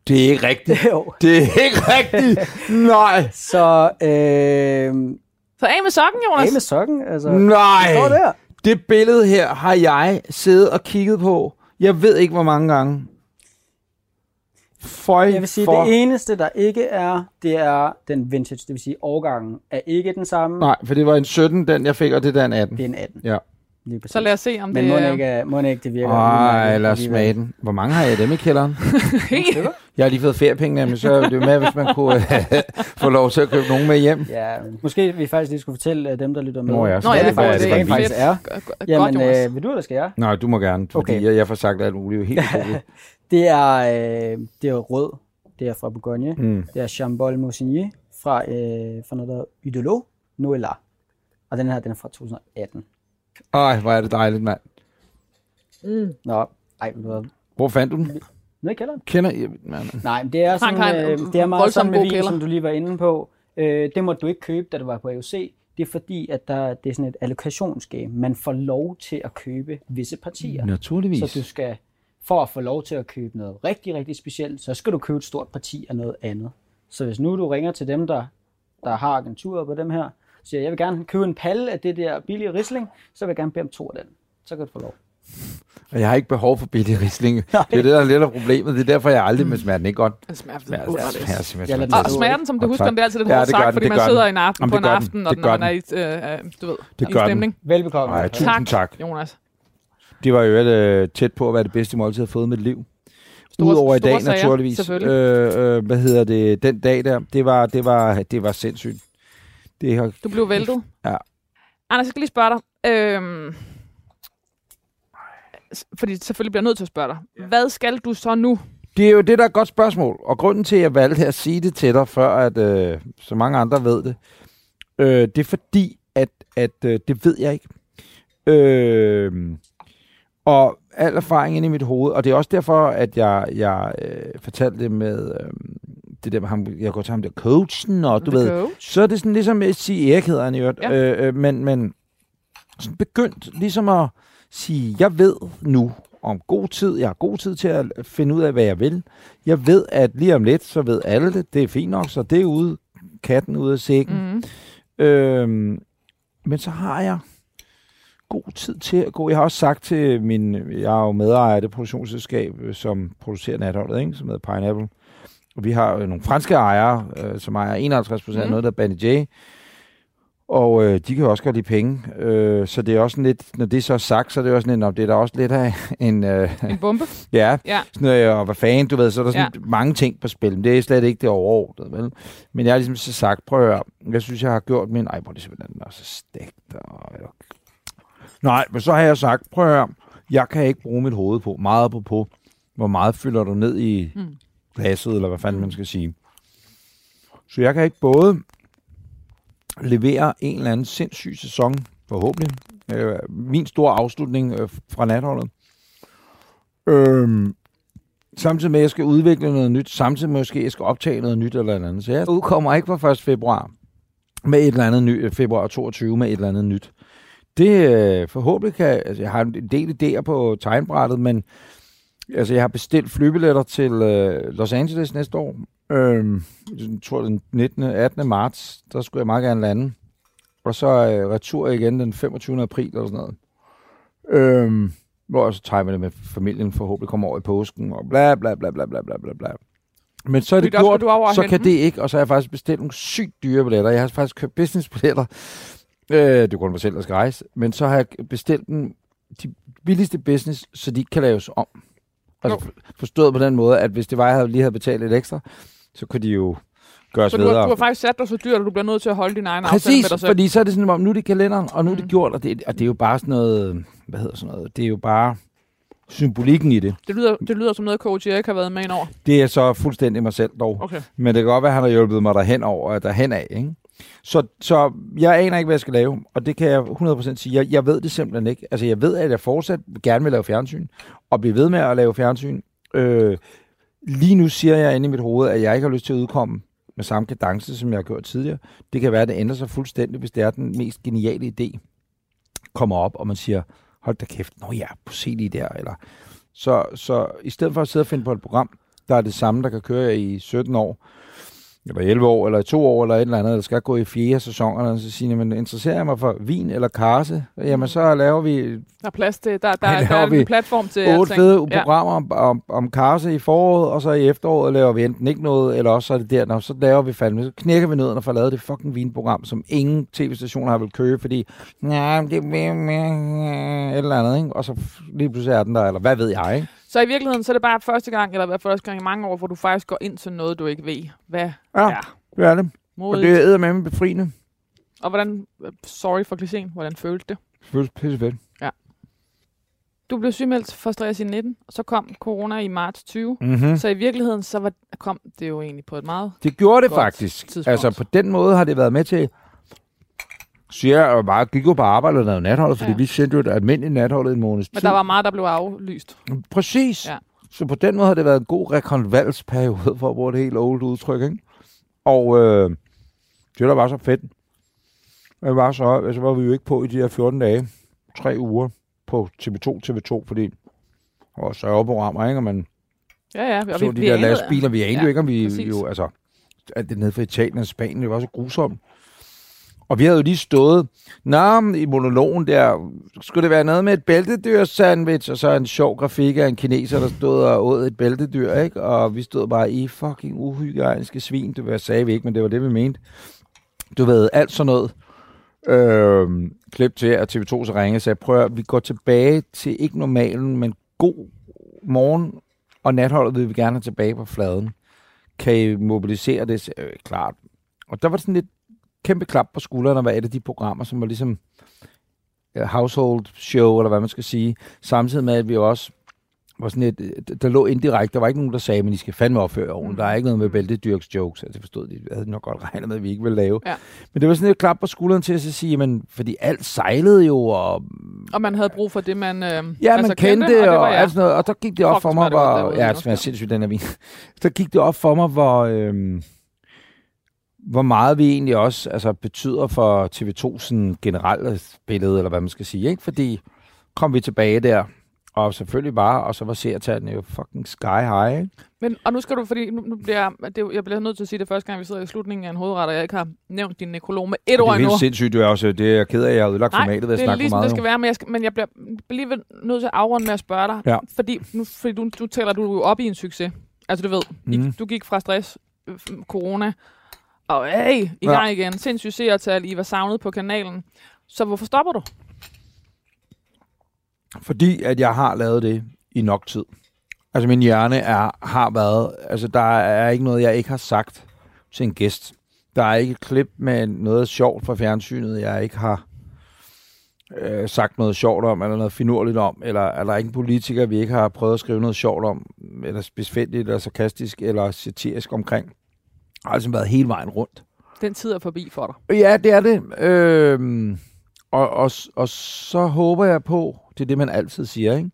Det er ikke rigtigt. (laughs) jo. Det er ikke rigtigt. Nej. Så øh, Så af med sokken, Jonas. af med sokken, altså. Nej. Står der. Det billede her har jeg siddet og kigget på. Jeg ved ikke, hvor mange gange. Føj Jeg vil sige, for... det eneste, der ikke er, det er den vintage, det vil sige, årgangen er ikke den samme. Nej, for det var en 17, den jeg fik, og det er en 18. Det er en 18. Ja. Lige præcis. Så lad os se, om Men det må er ikke, er- må ikke det virker Ej, udmærket lad os alligevel. smage den. Hvor mange har jeg af dem i kælderen? (laughs) helt. Jeg har lige fået feriepenge, nemlig, så er det jo med, hvis man kunne øh, (laughs) få lov til at købe nogen med hjem. Ja, måske vi faktisk lige skulle fortælle øh, dem, der lytter med. Nå ja, Nå ja, det det er faktisk, det det er fedt. faktisk er. Jamen, øh, vil du, eller skal jeg? Nej, du må gerne, fordi Okay. jeg, jeg får sagt alt muligt. Helt. (laughs) Det er, øh, det er rød. Det er fra Bourgogne. Mm. Det er Chambol Moussigny fra, øh, fra noget, der hedder Udelo Noëlla. Og den her, den er fra 2018. Ej, hvor er det dejligt, mand. Nå, ej, hvad? Hvor fandt du den? Nede i kælderen? Kender I? Man. Nej, men det er, sådan, en øh, det er meget sådan med vin, kælder. som du lige var inde på. Øh, det måtte du ikke købe, da du var på AOC. Det er fordi, at der, det er sådan et allokationsgame. Man får lov til at købe visse partier. Naturligvis. Så du skal, for at få lov til at købe noget rigtig, rigtig specielt, så skal du købe et stort parti af noget andet. Så hvis nu du ringer til dem, der, der har agenturer på dem her, siger, jeg vil gerne købe en palle af det der billige Riesling, så vil jeg gerne bede om to af den. Så kan du få lov. Og jeg har ikke behov for billig risling. (laughs) Det er det, der er lidt af problemet. Det er derfor, jeg aldrig, men smager den ikke godt. Den Jeg lader smager, den smager. Og smager den, som du husker, den, det er altid lidt Ja, gør sagt, den, fordi man sidder den. en aften Jamen, på en den. aften, og når man er i, øh, øh, du ved, Det i gør den. stemning. Velbekomme. Ja. tusind tak. Jonas. Det var jo øh, tæt på at være det bedste måltid, jeg har fået i mit liv. Store- Udover i dag, sager, naturligvis. Øh, øh, hvad hedder det? Den dag der, det var, det var, det var sindssygt. Det har, Du blev væltet. Ja. Anders, jeg skal lige spørge dig. Øhm, fordi selvfølgelig bliver jeg nødt til at spørge dig. Hvad skal du så nu? det er jo det, der er et godt spørgsmål. Og grunden til, at jeg valgte at sige det til dig, før at øh, så mange andre ved det, øh, det er fordi, at, at øh, det ved jeg ikke. Øh, og al erfaring inde i mit hoved, og det er også derfor, at jeg, jeg øh, fortalte det med øh, det der ham, jeg går til ham der coachen, og du The ved, coach? så er det sådan ligesom at sige Erik hedder han i øvrigt, Ja. øh, øh, men, men sådan begyndt ligesom at sige, jeg ved nu om god tid, jeg har god tid til at finde ud af, hvad jeg vil. Jeg ved, at lige om lidt, så ved alle det, det er fint nok, så det er ude, katten ude af sækken. Mm. Øhm, men så har jeg god tid til at gå. Jeg har også sagt til min, jeg er jo medejer af det produktionsselskab, øh, som producerer natholdet, ikke? som hedder Pineapple. Og vi har jo nogle franske ejere, øh, som ejer 51 procent, mm. noget der er J. Og øh, de kan jo også godt lide penge. Øh, så det er også sådan lidt, når det så er sagt, så er det også sådan lidt, "Nå, det er der også lidt af (laughs) en, øh, En bombe? (laughs) ja, Ja. sådan, øh, og hvad fanden, du ved, så er der sådan ja. mange ting på spil, men det er slet ikke det overordnede, vel? Men jeg har ligesom så sagt, prøv at høre, jeg synes, jeg har gjort min, ej, hvor er det simpelthen er så stegt, og, Nej, men så har jeg sagt, prøv at høre, jeg kan ikke bruge mit hoved på, meget på på, hvor meget fylder du ned i Mm. Glasset, eller hvad fanden man skal sige. Så jeg kan ikke både levere en eller anden sindssyg sæson, forhåbentlig, øh, min store afslutning øh, fra natholdet, øhm, samtidig med, at jeg skal udvikle noget nyt, samtidig med, at jeg skal- jeg skal optage noget nyt eller noget andet. Så jeg udkommer ikke fra 1. februar med et eller andet nyt, februar 22 med et eller andet nyt. Det øh, forhåbentlig kan, altså jeg har en del idéer på tegnbrættet, men altså jeg har bestilt flybilletter til øh, Los Angeles næste år. Øhm, jeg tror den 19. 18. marts, der skulle jeg meget gerne lande. Og så øh, retur igen den 25. april eller sådan noget. Øhm, hvor jeg så timer det med familien, forhåbentlig kommer over i påsken, og bla bla bla bla bla bla bla bla. Men så er det skal gjort, så hente kan det ikke, og så har jeg faktisk bestilt nogle sygt dyre billetter. Jeg har faktisk købt businessbilletter. Øh, det er kun mig selv, der skal rejse. Men så har jeg bestilt dem, de billigste business, så de ikke kan laves om. Altså forstået på den måde, at hvis det var, jeg havde, lige havde betalt lidt ekstra, så kunne de jo gøres Så du har, videre. du har faktisk sat dig så dyrt, at du bliver nødt til at holde din egen aftale med Præcis, dig selv. fordi så er det sådan, om nu er det kalenderen, og nu er det Mm. gjort, og det, og det er jo bare sådan noget, hvad hedder sådan noget, det er jo bare symbolikken i det. Det lyder, det lyder som noget, coach Erik har været med ind over. Det er så fuldstændig mig selv dog. Okay. Men det kan godt være, at han har hjulpet mig derhen over, derhen af, ikke? Så, så jeg aner ikke, hvad jeg skal lave, og det kan jeg 100% sige. Jeg, jeg ved det simpelthen ikke. Altså, jeg ved, at jeg fortsat gerne vil lave fjernsyn, og blive ved med at lave fjernsyn. Øh, lige nu siger jeg inde i mit hoved, at jeg ikke har lyst til at udkomme med samme kadence, som jeg har gjort tidligere. Det kan være, at det ændrer sig fuldstændig, hvis det er den mest geniale idé, kommer op, og man siger, hold da kæft, nå ja, på se lige der, eller... Så, så i stedet for at sidde og finde på et program, der er det samme, der kan køre i 17 år, eller 11 år, eller 2 år, eller et eller andet, der skal gå i fjerde sæson, og så siger men interesserer jeg mig for vin eller karse? Jamen, så laver vi Der er plads til, der, der, (laughs) Ja, der, er en platform til otte fede programmer om, om, om karse i foråret, og så i efteråret laver vi enten ikke noget, eller også så er det der, når så laver vi fandme, så knækker vi nødderne for at lave det fucking vinprogram, som ingen tv-stationer har vil købe, fordi, nej, det er et eller andet, ikke? Og så lige pludselig er den der, eller hvad ved jeg, ikke? Så i virkeligheden, så er det bare første gang, eller i hvert fald første gang i mange år, hvor du faktisk går ind til noget, du ikke ved. Hvad Ja, er det er det. Og modigt? det er med befriende. Og hvordan, sorry for klichéen, hvordan følte det? Det føles pisse fedt. Du blev sygemeldt for stress i 19, og så kom corona i marts 20. Mm-hmm. Så i virkeligheden, så var, kom det jo egentlig på et meget... Det gjorde det faktisk. tidspunkt. Altså på den måde har det været med til, så jeg jo bare gik jo på arbejde og lavede natholdet, fordi Ja. vi sendte jo et almindeligt natholdet i en måneds Men tid. der var meget, der blev aflyst. Præcis. Ja. Så på den måde har det været en god rekonvalsperiode, for at bruge det helt old udtryk, ikke? Og øh, det der var så fedt, det var så, altså var vi jo ikke på i de her 14 dage, tre uger på TV2, TV2, fordi det var sørgeprogrammer, ikke? Og man Ja, ja. Og så de der anede- lastbiler, vi anede Ja, jo ikke, om vi præcis. jo, altså, at det nede fra Italien og Spanien, det var så grusomt. Og vi havde jo lige stået, Nå, i monologen der, skulle det være noget med et bæltedyr-sandwich, og så en sjov grafik af en kineser, der stod og åd et bæltedyr, ikke? Og vi stod bare i fucking uhygiejniske svin, det var, sagde vi ikke, men det var det, vi mente. Du ved, alt sådan noget. Øh, klip til, at TV2 så ringede og sagde, prøv at vi går tilbage til ikke normalen, men god morgen, og natholdet vil vi gerne have tilbage på fladen. Kan I mobilisere det? Øh, klart. Og der var sådan lidt kæmpe klap på skuldrene, hvad er det de programmer, som var ligesom household show, eller hvad man skal sige, samtidig med, at vi også var sådan et, øh, der lå indirekte, der var ikke nogen, der sagde, men I skal fandme opføre ordentligt. Der er ikke noget med bæltedyrks jokes, altså det forstod de, havde nok godt regnet med, at vi ikke ville lave. Ja. Men det var sådan et klap på skulderen til at sige, men fordi alt sejlede jo, og Og man havde brug for det, man øh, Ja, altså man kendte, og var og, jeg. alt sådan noget, og der gik det op Fuck, for mig, hvor, ja, det smager sindssygt, den er vin. Der gik det op for mig, hvor, øhm, hvor meget vi egentlig også altså, betyder for TV2 sådan generelle billede, eller hvad man skal sige, ikke? Fordi kom vi tilbage der, og selvfølgelig bare, og så var seertallene jo fucking sky high, ikke? Men, og nu skal du, fordi nu, nu bliver jeg, det, jeg bliver nødt til at sige det første gang, vi sidder i slutningen af en hovedret, og jeg ikke har nævnt din nekrolog med et Og det ord er endnu. helt sindssygt, det er også, det er jeg ked af, jeg har ødelagt Nej, formatet ved at det snakke for ligesom meget. det nu. skal være, men jeg, skal, men jeg bliver alligevel nødt til at afrunde med at spørge dig. Ja. Fordi, nu, fordi du, du tæller du jo op i en succes. Altså du ved, mm. I, du gik fra stress, øh, corona, og hey, i Ja. gang igen. Sindssygt seertal, I var savnet på kanalen. Så hvorfor stopper du? Fordi at jeg har lavet det i nok tid. Altså min hjerne er, har været, altså der er ikke noget, jeg ikke har sagt til en gæst. Der er ikke et klip med noget sjovt fra fjernsynet, jeg ikke har øh, sagt noget sjovt om, eller noget finurligt om, eller er der ikke en politiker, vi ikke har prøvet at skrive noget sjovt om, eller spidsfindigt, eller sarkastisk, eller satirisk omkring. Har altså været hele vejen rundt. Den tid er forbi for dig. Ja, det er det. Øhm, og, og, og så håber jeg på, det er det, man altid siger, ikke?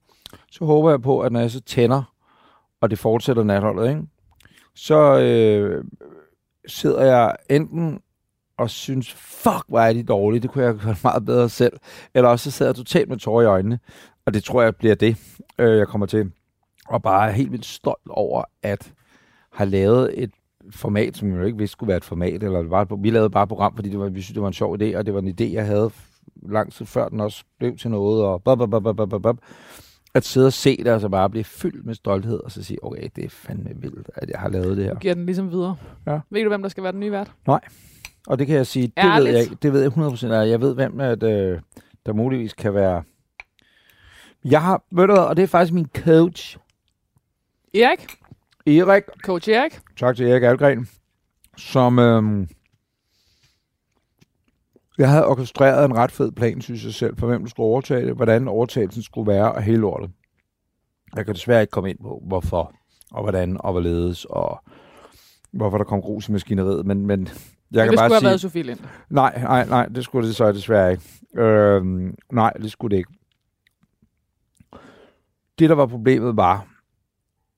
så håber jeg på, at når jeg så tænder, og det fortsætter natholdet, ikke? så øh, sidder jeg enten og synes, fuck, hvor er de dårlige, det kunne jeg gjort meget bedre selv, eller også så sidder jeg totalt med tårer i øjnene, og det tror jeg bliver det, øh, jeg kommer til, og bare er helt vildt stolt over at have lavet et format, som jeg jo ikke vidste skulle være et format, eller det var et, vi lavede bare et program, fordi det var, vi synes, det var en sjov idé, og det var en idé, jeg havde lang tid før den også blev til noget, og bop, bop, bop, bop, bop, bop. at sidde og se det, og så bare blive fyldt med stolthed, og så sige, okay, det er fandme vildt, at jeg har lavet det her. Du giver den ligesom videre. Ja. Ved du, hvem der skal være den nye vært? Og det kan jeg sige, det Ærligt? ved jeg. Det ved jeg 100% af. Jeg ved, hvem at, øh, der muligvis kan være... Jeg har, ved du og det er faktisk min coach, Erik? Erik, Coach Erik? tak til Erik Algren, som øhm, jeg havde orkestreret en ret fed plan, synes jeg selv, for hvem du skulle overtage det, hvordan overtagelsen skulle være, og hele lortet. Jeg kan desværre ikke komme ind på, hvorfor, og hvordan, og hvorledes, og hvorfor der kom grus i maskineriet, men, men jeg Men kan det bare skulle have sige... været Sofie. Nej, nej, nej, det skulle det så desværre ikke. Øhm, nej, det skulle det ikke. Det, der var problemet, var,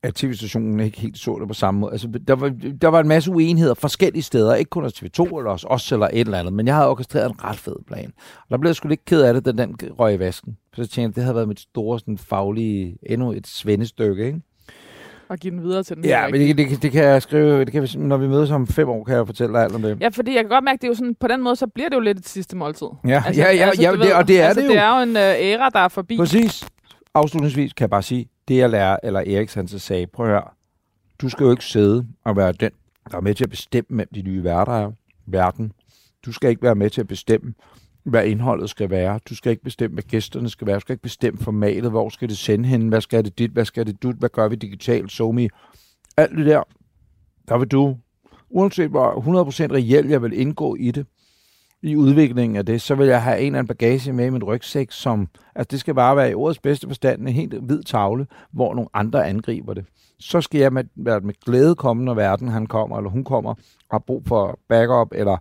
at tv-stationen ikke helt så det på samme måde. Altså, der, var, der var en masse uenigheder forskellige steder, ikke kun hos TV2 eller hos os eller et eller andet, men jeg havde orkestreret en ret fed plan. Og der blev jeg sgu lidt ked af det, da den røg i vasken. Så jeg tænkte, det havde været mit store sådan, faglige, endnu et svendestykke, ikke? Og give den videre til den Ja, men det, det, det, kan jeg skrive, det kan, vi- når vi mødes om fem år, kan jeg fortælle dig alt om det. Ja, fordi jeg kan godt mærke, det er jo sådan, på den måde, så bliver det jo lidt et sidste måltid. Ja, ja, ja, ja du det, og det er altså, det jo. det er jo en øh, æra, der er forbi. Præcis. Afslutningsvis kan jeg bare sige, det jeg lærer, eller Erik han så sagde, prøv at høre, du skal jo ikke sidde og være den, der er med til at bestemme, hvem de nye værter er. Verden. Du skal ikke være med til at bestemme, hvad indholdet skal være. Du skal ikke bestemme, hvad gæsterne skal være. Du skal ikke bestemme formatet. Hvor skal det sende hen? Hvad skal det dit? Hvad skal det dut? Hvad gør vi digitalt? SoMe? Alt det der. Der vil du, uanset hvor 100% reelt jeg vil indgå i det, i udviklingen af det, så vil jeg have en eller anden bagage med i min rygsæk, som, altså det skal bare være i ordets bedste forstand en helt hvid tavle, hvor nogle andre angriber det. Så skal jeg med, med, med glæde komme, når verden han kommer, eller hun kommer, og har brug for backup, eller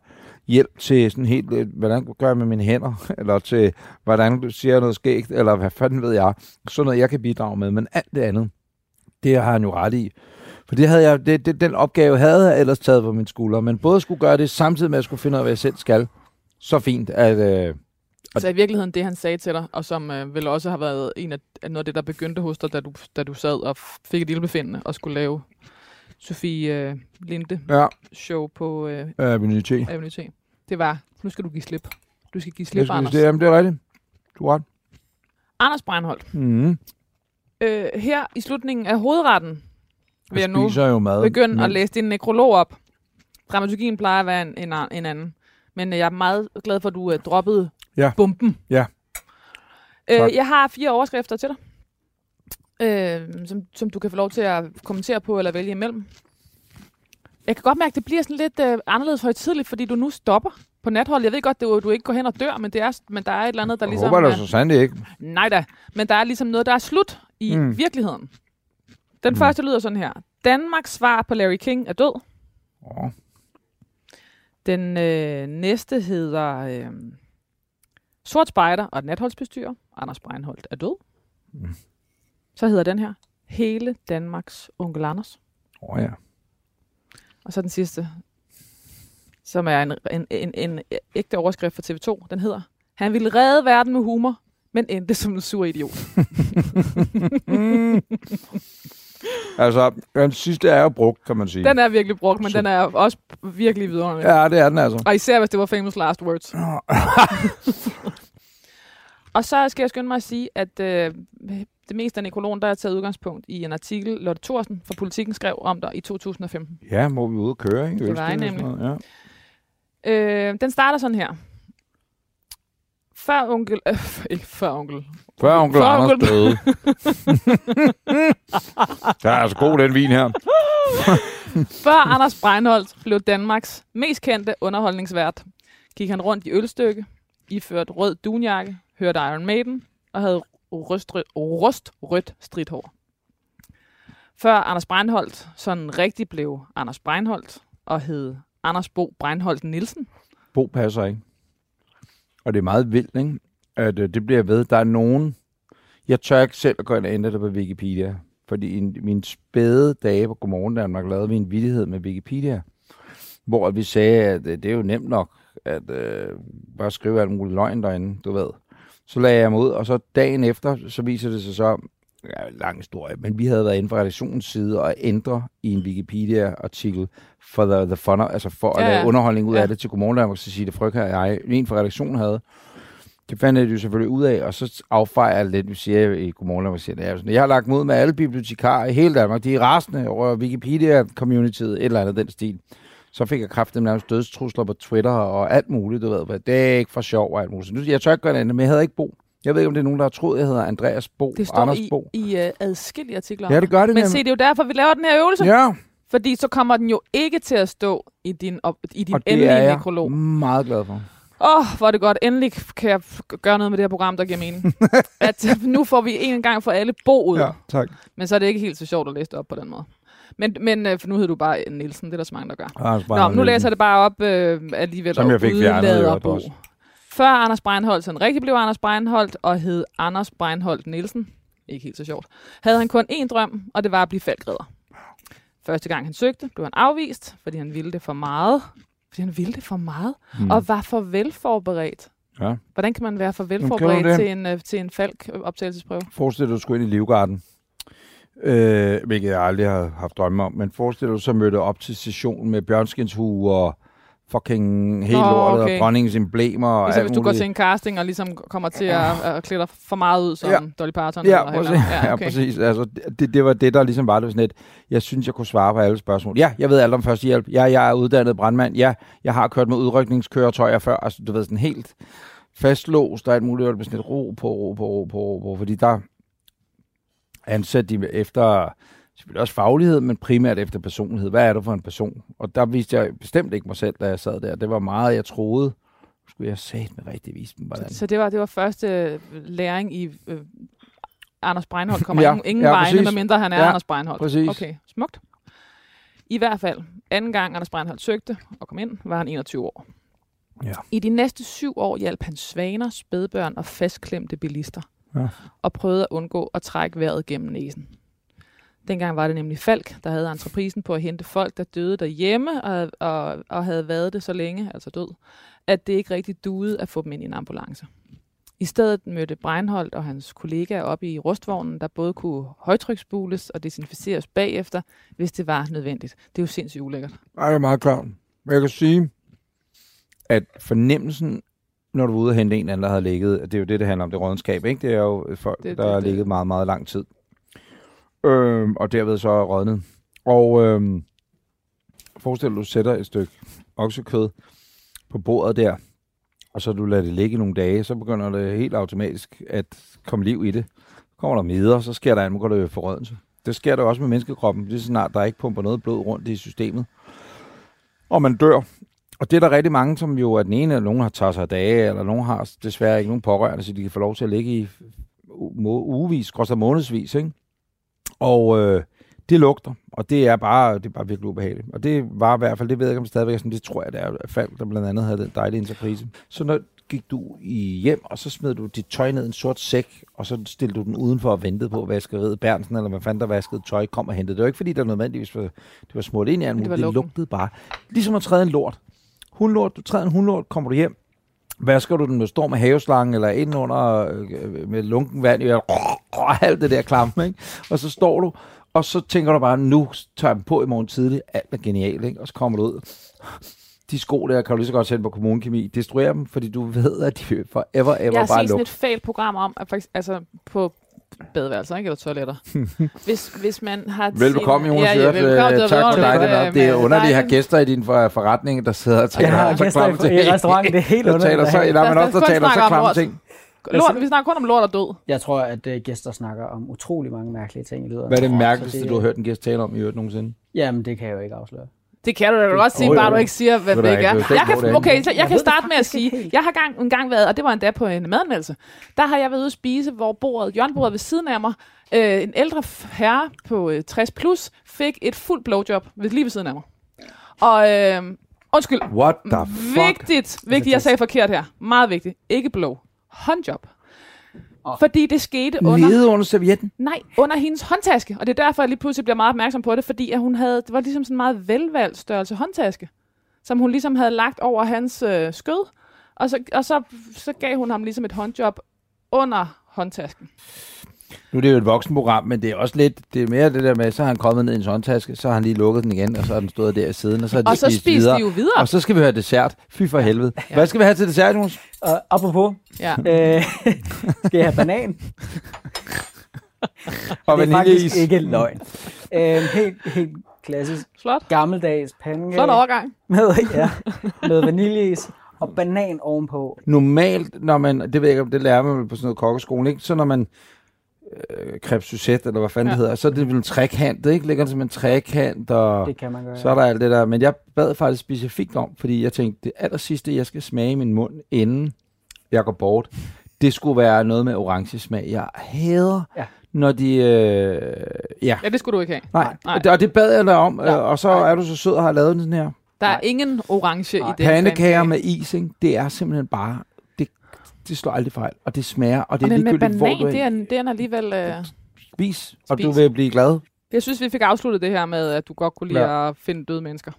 hjælp til sådan helt, øh, hvordan gør jeg med mine hænder, (laughs) eller til, hvordan du siger noget skægt, eller hvad fanden ved jeg. Sådan noget, jeg kan bidrage med, men alt det andet, det har han jo ret i. For det havde jeg, det, det, den opgave havde jeg ellers taget på min skulder, men både skulle gøre det, samtidig med at jeg skulle finde ud af, hvad jeg selv skal. Så fint, at... Øh, Så i virkeligheden det, han sagde til dig, og som øh, vel også har været en af, af noget af det, der begyndte hos dig, da du, da du sad og fik et ildbefindende og skulle lave Sofie øh, Linde ja, show på øh. Avenue T. Det var Nu skal du give slip. Du skal give slip, skal Anders. det, jamen, det er rigtigt. Du har ret. Anders Breinholt. Mm. Øh, her i slutningen af hovedretten vil jeg Jeg nu jo mad. begynde at men- læse din nekrolog op. Dramaturgien plejer at være en, en, en anden. Men øh, jeg er meget glad for, at du uh, droppede Ja. bomben. Ja. Øh, jeg har fire overskrifter til dig, øh, som, som du kan få lov til at kommentere på eller vælge imellem. Jeg kan godt mærke, at det bliver sådan lidt øh, anderledes højtidligt, fordi du nu stopper på nathold. Jeg ved godt, at du ikke går hen og dør, men, det er, men der er et eller andet, der Jeg ligesom... håber da er- så sandelig ikke. Nej da, men der er ligesom noget, der er slut i Mm. virkeligheden. Den Mm. første lyder sådan her. Danmarks svar på Larry King er død. Åh, Den øh, næste hedder øh, Sort Spejder og natholdsbestyrer. Anders Breinholt er død. Mm. Så hedder den her Hele Danmarks onkel Anders. oh, ja. Og så den sidste, som er en, en, en, en ægte overskrift for TV2. Den hedder Han ville redde verden med humor, men endte som en sur idiot. (laughs) (laughs) Altså, den sidste er jo brugt, kan man sige. Den er virkelig brugt, men Så- den er også virkelig vidunderlig. Ja, det er den altså. Og især hvis det var famous last words. (laughs) Og så skal jeg skynde mig at sige, at øh, det meste af nekrologen, der er taget udgangspunkt i en artikel, Lotte Thorsen fra Politiken skrev om dig i 2015. Ja, må vi ud og køre, ikke? Det var jeg nemlig. noget, Ja. Øh, den starter sådan her. Før onkel... Øh, (laughs) ikke før onkel. Før onkel Før Anders onkel- døde. (laughs) Der er altså god den vin her. (laughs) Før Anders Breinholt blev Danmarks mest kendte underholdningsvært, gik han rundt i ølstykke, iført rød dunjakke, hørte Iron Maiden og havde rustrødt, rustrødt stridthår. Før Anders Breinholt sådan rigtig blev Anders Breinholt og hed Anders Bo Breinholt Nielsen. Bo passer ikke. Og det er meget vildt, ikke? At øh, det bliver ved. Der er nogen... Jeg tør ikke selv at gå ind og ændre det på Wikipedia. Fordi i mine spæde dage på Godmorgen Danmark lavede vi en vidighed med Wikipedia. Hvor vi sagde, at øh, det er jo nemt nok at øh, bare skrive alt muligt løgn derinde, du ved. Så lagde jeg mig ud, og så dagen efter, så viser det sig så, ja, lang historie, men vi havde været inde fra redaktionens side og ændre i en Wikipedia-artikel for the, the fun, altså for at Ja, lave ja. underholdning ud Ja. af det til Godmorgen Danmark, så sige det frygt her, jeg, en fra redaktionen havde. Det fandt jeg jo selvfølgelig ud af, og så affejer jeg lidt, vi siger i Godmorgen Danmark, siger, det er jo sådan, jeg har lagt mod med alle bibliotekarer i hele Danmark, de er rasende over Wikipedia-communityet, et eller andet den stil. Så fik jeg kraftigt nærmest dødstrusler på Twitter og alt muligt, du ved. hvad, Det er ikke for sjov og alt muligt. Så nu, jeg tør ikke gøre det andet, men jeg havde ikke Bo. Jeg ved ikke, om det er nogen, der har troet, jeg hedder Andreas Bo. Det står Anders i, Bo. i uh, adskillige artikler. Ja, det gør det Men nemlig. se, det er jo derfor, vi laver den her øvelse. Ja, Fordi så kommer den jo ikke til at stå i din, op, i din og det endelige er jeg nekrolog. meget glad for. Åh, oh, hvor er det godt. Endelig kan jeg gøre noget med det her program, der giver mening. (laughs) at nu får vi en gang for alle bo ud. Ja, tak. Men så er det ikke helt så sjovt at læse det op på den måde. Men, men øh, for nu hedder du bare Nielsen, det er der så mange, der gør. Anders Nå, nu læser jeg det bare op øh, alligevel. Som jeg fik fjernet Bo. også. Før Anders Breinholt sådan rigtig blev Anders Breinholt og hed Anders Breinholt Nielsen, ikke helt så sjovt, havde han kun én drøm, og det var at blive falkredder. Første gang han søgte, blev han afvist, fordi han ville det for meget. Fordi han ville det for meget, Mm. og var for velforberedt. Ja. Hvordan kan man være for velforberedt til en, øh, til en falk-optagelsesprøve? Forestil dig, at du skulle ind i Livgarden. Øh, hvilket jeg aldrig har haft drømme om. Men forestil dig, at du så mødte op til sessionen med bjørnskindshue og fucking helt Nå, lortet okay. og dronningens emblemer og Ligesom hvis du går til en casting og ligesom kommer til at, at klæde dig for meget ud som Ja. Dolly Parton. Ja, eller præcis. eller- Ja, okay. præcis. Altså, det, det var det, der ligesom var det sådan et, jeg synes, jeg kunne svare på alle spørgsmål. Ja, jeg ved alt om førstehjælp. Ja, jeg er uddannet brandmand. Ja, jeg har kørt med udrykningskøretøjer før. Altså, du ved, sådan helt fastlåst og alt muligt. Og det sådan et ro på, ro på, ro på, ro på. Fordi der ansatte de efter selvfølgelig også faglighed, men primært efter personlighed. Hvad er du for en person? Og der viste jeg bestemt ikke mig selv, da jeg sad der. Det var meget, jeg troede. Skulle jeg sat med rigtig vise dem, hvordan. Så det var, det var første øh, læring i... Øh, Anders Breinholt kommer (laughs) Ja, ingen, ingen ja, vegne, medmindre han er ja, Anders Breinholt. præcis. Okay, smukt. I hvert fald, anden gang Anders Breinholt søgte og kom ind, var han 21 år. Ja. I de næste syv år hjalp han svaner, spædbørn og fastklemte bilister. Ja. Og prøvede at undgå at trække vejret gennem næsen. Dengang var det nemlig Falk, der havde entreprisen på at hente folk, der døde derhjemme og, og, og havde været det så længe, altså død, at det ikke rigtig duede at få dem ind i en ambulance. I stedet mødte Breinholt og hans kollegaer op i rustvognen, der både kunne højtryksbules og desinficeres bagefter, hvis det var nødvendigt. Det er jo sindssygt ulækkert. Ej, det er meget klart. Men jeg kan sige, at fornemmelsen, når du er ude og hente en anden, der har ligget, det er jo det, det handler om, det rådenskab, ikke? Det er jo folk, Det- det, der har ligget meget, meget lang tid øh, og derved så er rådnet. Og øh, forestil dig, du sætter et stykke oksekød på bordet der, og så du lader det ligge i nogle dage, så begynder det helt automatisk at komme liv i det. Kommer der midler, så sker der andet, går det forrødelse. Det sker der også med menneskekroppen, lige så snart der ikke pumper noget blod rundt i systemet. Og man dør. Og det er der rigtig mange, som jo er den ene, eller nogen har taget sig af dage, eller nogen har desværre ikke nogen pårørende, så de kan få lov til at ligge i ugevis, grås månedsvis, ikke? Og øh, det lugter, og det er bare, det er bare virkelig ubehageligt. Og det var i hvert fald, det ved jeg ikke om det stadigvæk er sådan, det tror jeg, det er Falk, der blandt andet havde den dejlige interprise. Så når gik du i hjem, og så smed du dit tøj ned i en sort sæk, og så stillede du den udenfor og ventede på, vaskeriet Bernsen, eller hvad fanden der vaskede tøj, kom og hentede det. Var ikke, fordi der nødvendigvis var, det var smurt ind i alt Det var. Det, lugtede bare. Ligesom at træde en lort. Hundlort, du træder en hundlort, kommer du hjem, vasker du den med storm med haveslangen, eller ind under øh, med lunken vand, og, og alt det der klampe, ikke? Og så står du, og så tænker du bare, nu tager jeg dem på i morgen tidlig, alt er genialt, ikke? Og så kommer du ud. De sko der kan du lige så godt sætte på kommunekemi. Destruere dem, fordi du ved, at de forever, ever Jeg har bare set sådan et fælt program om, at faktisk, altså på badeværelser, ikke? Eller toiletter. (laughs) hvis, hvis man har... Velbekomme, Jonas ja, ja, velbekomme. Øh, Det Tak for dig. Det, det er underligt at have gæster i din for- forretning, der sidder og taler Jeg har så gæster klamme i, i ting. restauranten. Det er helt Der underligt. taler så, nej, men Der- også der taler så klamme ting. Lort, vi snakker kun om lort og død. Jeg tror, at uh, gæster snakker om utrolig mange mærkelige ting i af Hvad er det mærkeligste, du har hørt en gæst tale om i øvrigt nogensinde? Jamen, det kan jeg jo ikke afsløre. Det kan du da godt sige, bare du ikke siger, hvad det ikke er. Jeg kan, okay, så jeg Jeg kan starte med at sige, jeg har gang, en gang været, og det var endda på en madanmeldelse, der har jeg været ude at spise, hvor bordet, hjørnbordet ved siden af mig, øh, en ældre herre på øh, 60 plus, fik et fuldt blowjob ved, lige ved siden af mig. Og øh, undskyld, What the fuck? vigtigt, vigtigt, jeg sagde forkert her, meget vigtigt, ikke blow, håndjob. Fordi det skete under... Nede under servietten? Nej, under hendes håndtaske. Og det er derfor, jeg lige pludselig bliver meget opmærksom på det, fordi at hun havde, det var ligesom sådan en meget velvalgt størrelse håndtaske, som hun ligesom havde lagt over hans øh, skød. Og, så, og så, så gav hun ham ligesom et håndjob under håndtasken. Nu er det jo et voksenprogram, men det er også lidt, det er mere det der med, så har han kommet ned i en håndtaske, så har han lige lukket den igen, og så har den stået der i siden, og så har de Og så spist spiste videre. de jo videre. Og så skal vi have dessert. Fy for helvede. Hvad skal vi have til dessert, Jonas? Og apropos, Ja. øh, (laughs) skal jeg have banan? (laughs) Og det er vaniljeis. faktisk ikke løgn. Øh, helt, helt klassisk Flot. gammeldags pandekage Flot overgang. med, ja, (laughs) med vaniljeis og banan ovenpå. Normalt, når man, det ved jeg ikke, om det lærer man på sådan noget kokkeskole, ikke? Så når man øh, crêpe Suzette, eller hvad fanden Ja. det hedder, så er det vel en trekant, ikke? Ligger det som en trekant, og Det kan man gøre. så er der alt det der. Men jeg bad faktisk specifikt om, fordi jeg tænkte, det aller sidste, jeg skal smage i min mund, inden jeg går bort, det skulle være noget med orange smag. Jeg hader, Ja. når de... Øh, ja, Ja, det skulle du ikke have. nej. Nej. Og det bad jeg dig om, Ja. ja. og så Nej. er du så sød og har lavet den her. Der er Nej. ingen orange Nej. i det. Pandekager med is, ikke? det er simpelthen bare... Det, slår aldrig fejl, og det smager, og det er Men med ligegyldigt, hvor banan, du er. det er, det er alligevel... Øh... Spis, og Spis. du vil blive glad. Jeg synes, vi fik afsluttet det her med, at du godt kunne lide ja. at finde døde mennesker. Og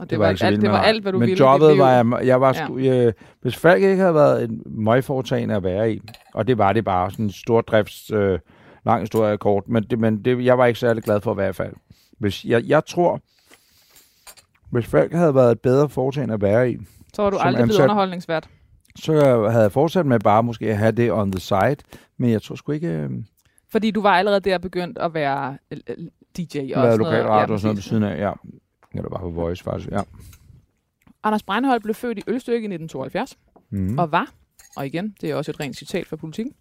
det, det var, så alt, det var alt, hvad du Men ville. dit jobbet var jeg, jeg var Ja. sku, jeg, hvis Falk ikke havde været en møgforetagende at være i, og det var det bare, sådan en stor drifts, øh, lang historie kort, men, det, men det, jeg var ikke særlig glad for i Falk. Hvis, jeg, jeg tror, hvis Falk havde været et bedre foretagende at være i, Så var du aldrig blevet ansat- underholdningsvært. Så havde jeg fortsat med bare måske at have det on the side, men jeg tror sgu ikke, øh, Fordi du var allerede der begyndt at være øh, øh, DJ og sådan være lokal radio Ja, og sådan noget ved siden af, ja. Eller bare på Voice, faktisk, ja. Anders Breinholt blev født i Ølstykke i 1972, Mm. mm. og var, og igen, det er også et rent citat fra politikken,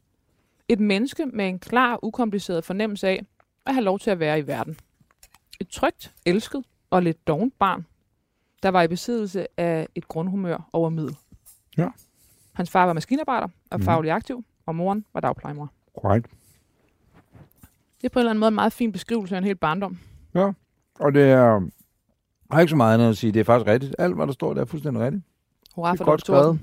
et menneske med en klar, ukompliceret fornemmelse af at have lov til at være i verden. Et trygt, elsket og lidt dovent barn, der var i besiddelse af et grundhumør over middel. Ja. Hans far var maskinarbejder og Mhm. faglig aktiv, og moren var dagplejemor. Right. Det er på en eller anden måde en meget fin beskrivelse af en hel barndom. Og det er, jeg har ikke så meget andet at sige. Det er faktisk rigtigt. Alt, hvad der står, der er fuldstændig rigtigt. Hurra Det for er godt skrevet.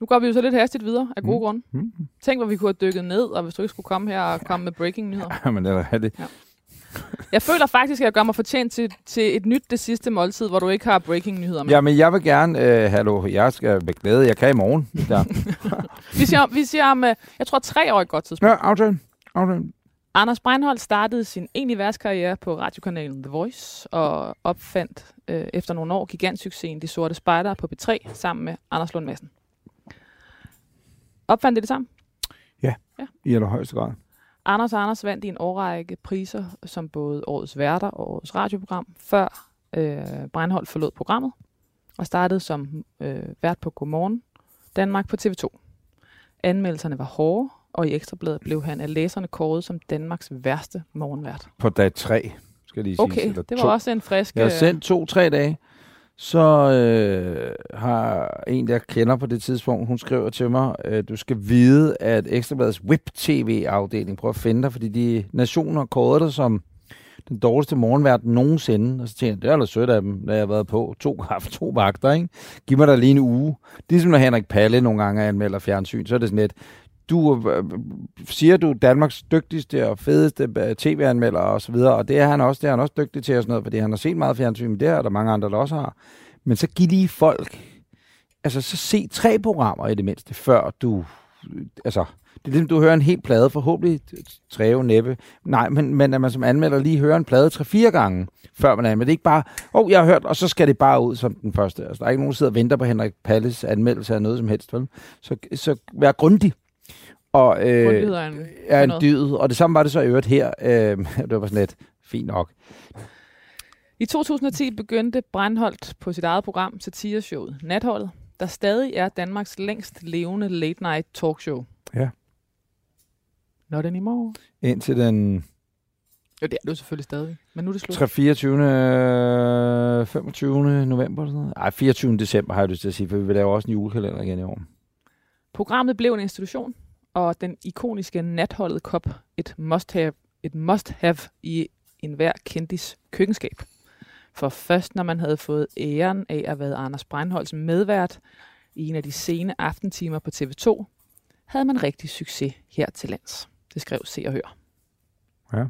Nu går vi jo så lidt hastigt videre af gode Mm. grunde. Mm. Tænk, hvor vi kunne have dykket ned, og hvis du ikke skulle komme her og komme med breaking nyheder. (laughs) Jamen, det er det. (laughs) Jeg føler faktisk, at jeg gør mig fortjent til, til et nyt det sidste måltid, hvor du ikke har breaking nyheder med. Ja, men jeg vil gerne, øh, hallo, jeg skal med glæde. Jeg kan i morgen. Ja, (laughs) Vi siger, vi siger om, øh, jeg tror, tre år er et godt tidspunkt. ja aftale. aftale. Anders Breinholt startede sin egentlige værtskarriere på radiokanalen The Voice og opfandt øh, efter nogle år gigantsuccesen De Sorte Spejdere på B3 sammen med Anders Lund Madsen. Opfandt det det sammen? I allerhøjeste grad. Anders Anders vandt i en årrække priser som både årets værter og årets radioprogram, før øh, Breinholt forlod programmet og startede som øh, vært på Godmorgen Danmark på TV2. Anmeldelserne var hårde, og i Ekstrabladet blev han af læserne kåret som Danmarks værste morgenvært. På dag 3, skal lige sige. Okay, det var også en frisk... Jeg har øh, sendt to-tre dage. Så øh, har en, der kender på det tidspunkt, hun skriver til mig, øh, du skal vide, at Ekstrabladets Web-TV-afdeling prøver at finde dig, fordi de nationer kårede dig som den dårligste morgenvært nogensinde. Og så tænkte jeg, det er da sødt af dem, da jeg har været på to, (laughs) haft to vagter, ikke? Giv mig da lige en uge. Det er som når Henrik Palle nogle gange anmelder fjernsyn, så er det sådan lidt, du øh, øh, siger du er Danmarks dygtigste og fedeste øh, tv-anmelder og så videre, og det er han også, det er han også dygtig til og sådan noget, fordi han har set meget fjernsyn, men det er der mange andre, der også har. Men så giv lige folk, altså så se tre programmer i det mindste, før du, altså, det er ligesom, du hører en helt plade, forhåbentlig træve næppe. Nej, men, men at man som anmelder lige hører en plade tre-fire gange, før man anmelder. Det er ikke bare, åh, oh, jeg har hørt, og så skal det bare ud som den første. Altså, der er ikke nogen, der sidder og venter på Henrik Palles anmeldelse af noget som helst. Vel? Så, så vær grundig. Og, øh, er en- er en dyd, og det samme var det så i øvrigt her. Øh, (laughs) det var sådan lidt fint nok. I 2010 begyndte Breinholt på sit eget program, satireshowet Natholdet, der stadig er Danmarks længst levende late night talkshow. Ja. Not anymore. Indtil den Jo, det er det jo selvfølgelig stadig. Men nu er det slut. 3, 24. øh, 25. november. Eller sådan noget. Ej, 24. december har jeg lyst til at sige, for vi vil lave også en julekalender igen i år. Programmet blev en institution, og den ikoniske natholdet kop et must-have, et must-have i enhver kendis køkkenskab. For først når man havde fået æren af at være Anders Breinholds medvært i en af de sene aftentimer på TV2, havde man rigtig succes her til lands. Det skrev Se og Hør. Ja.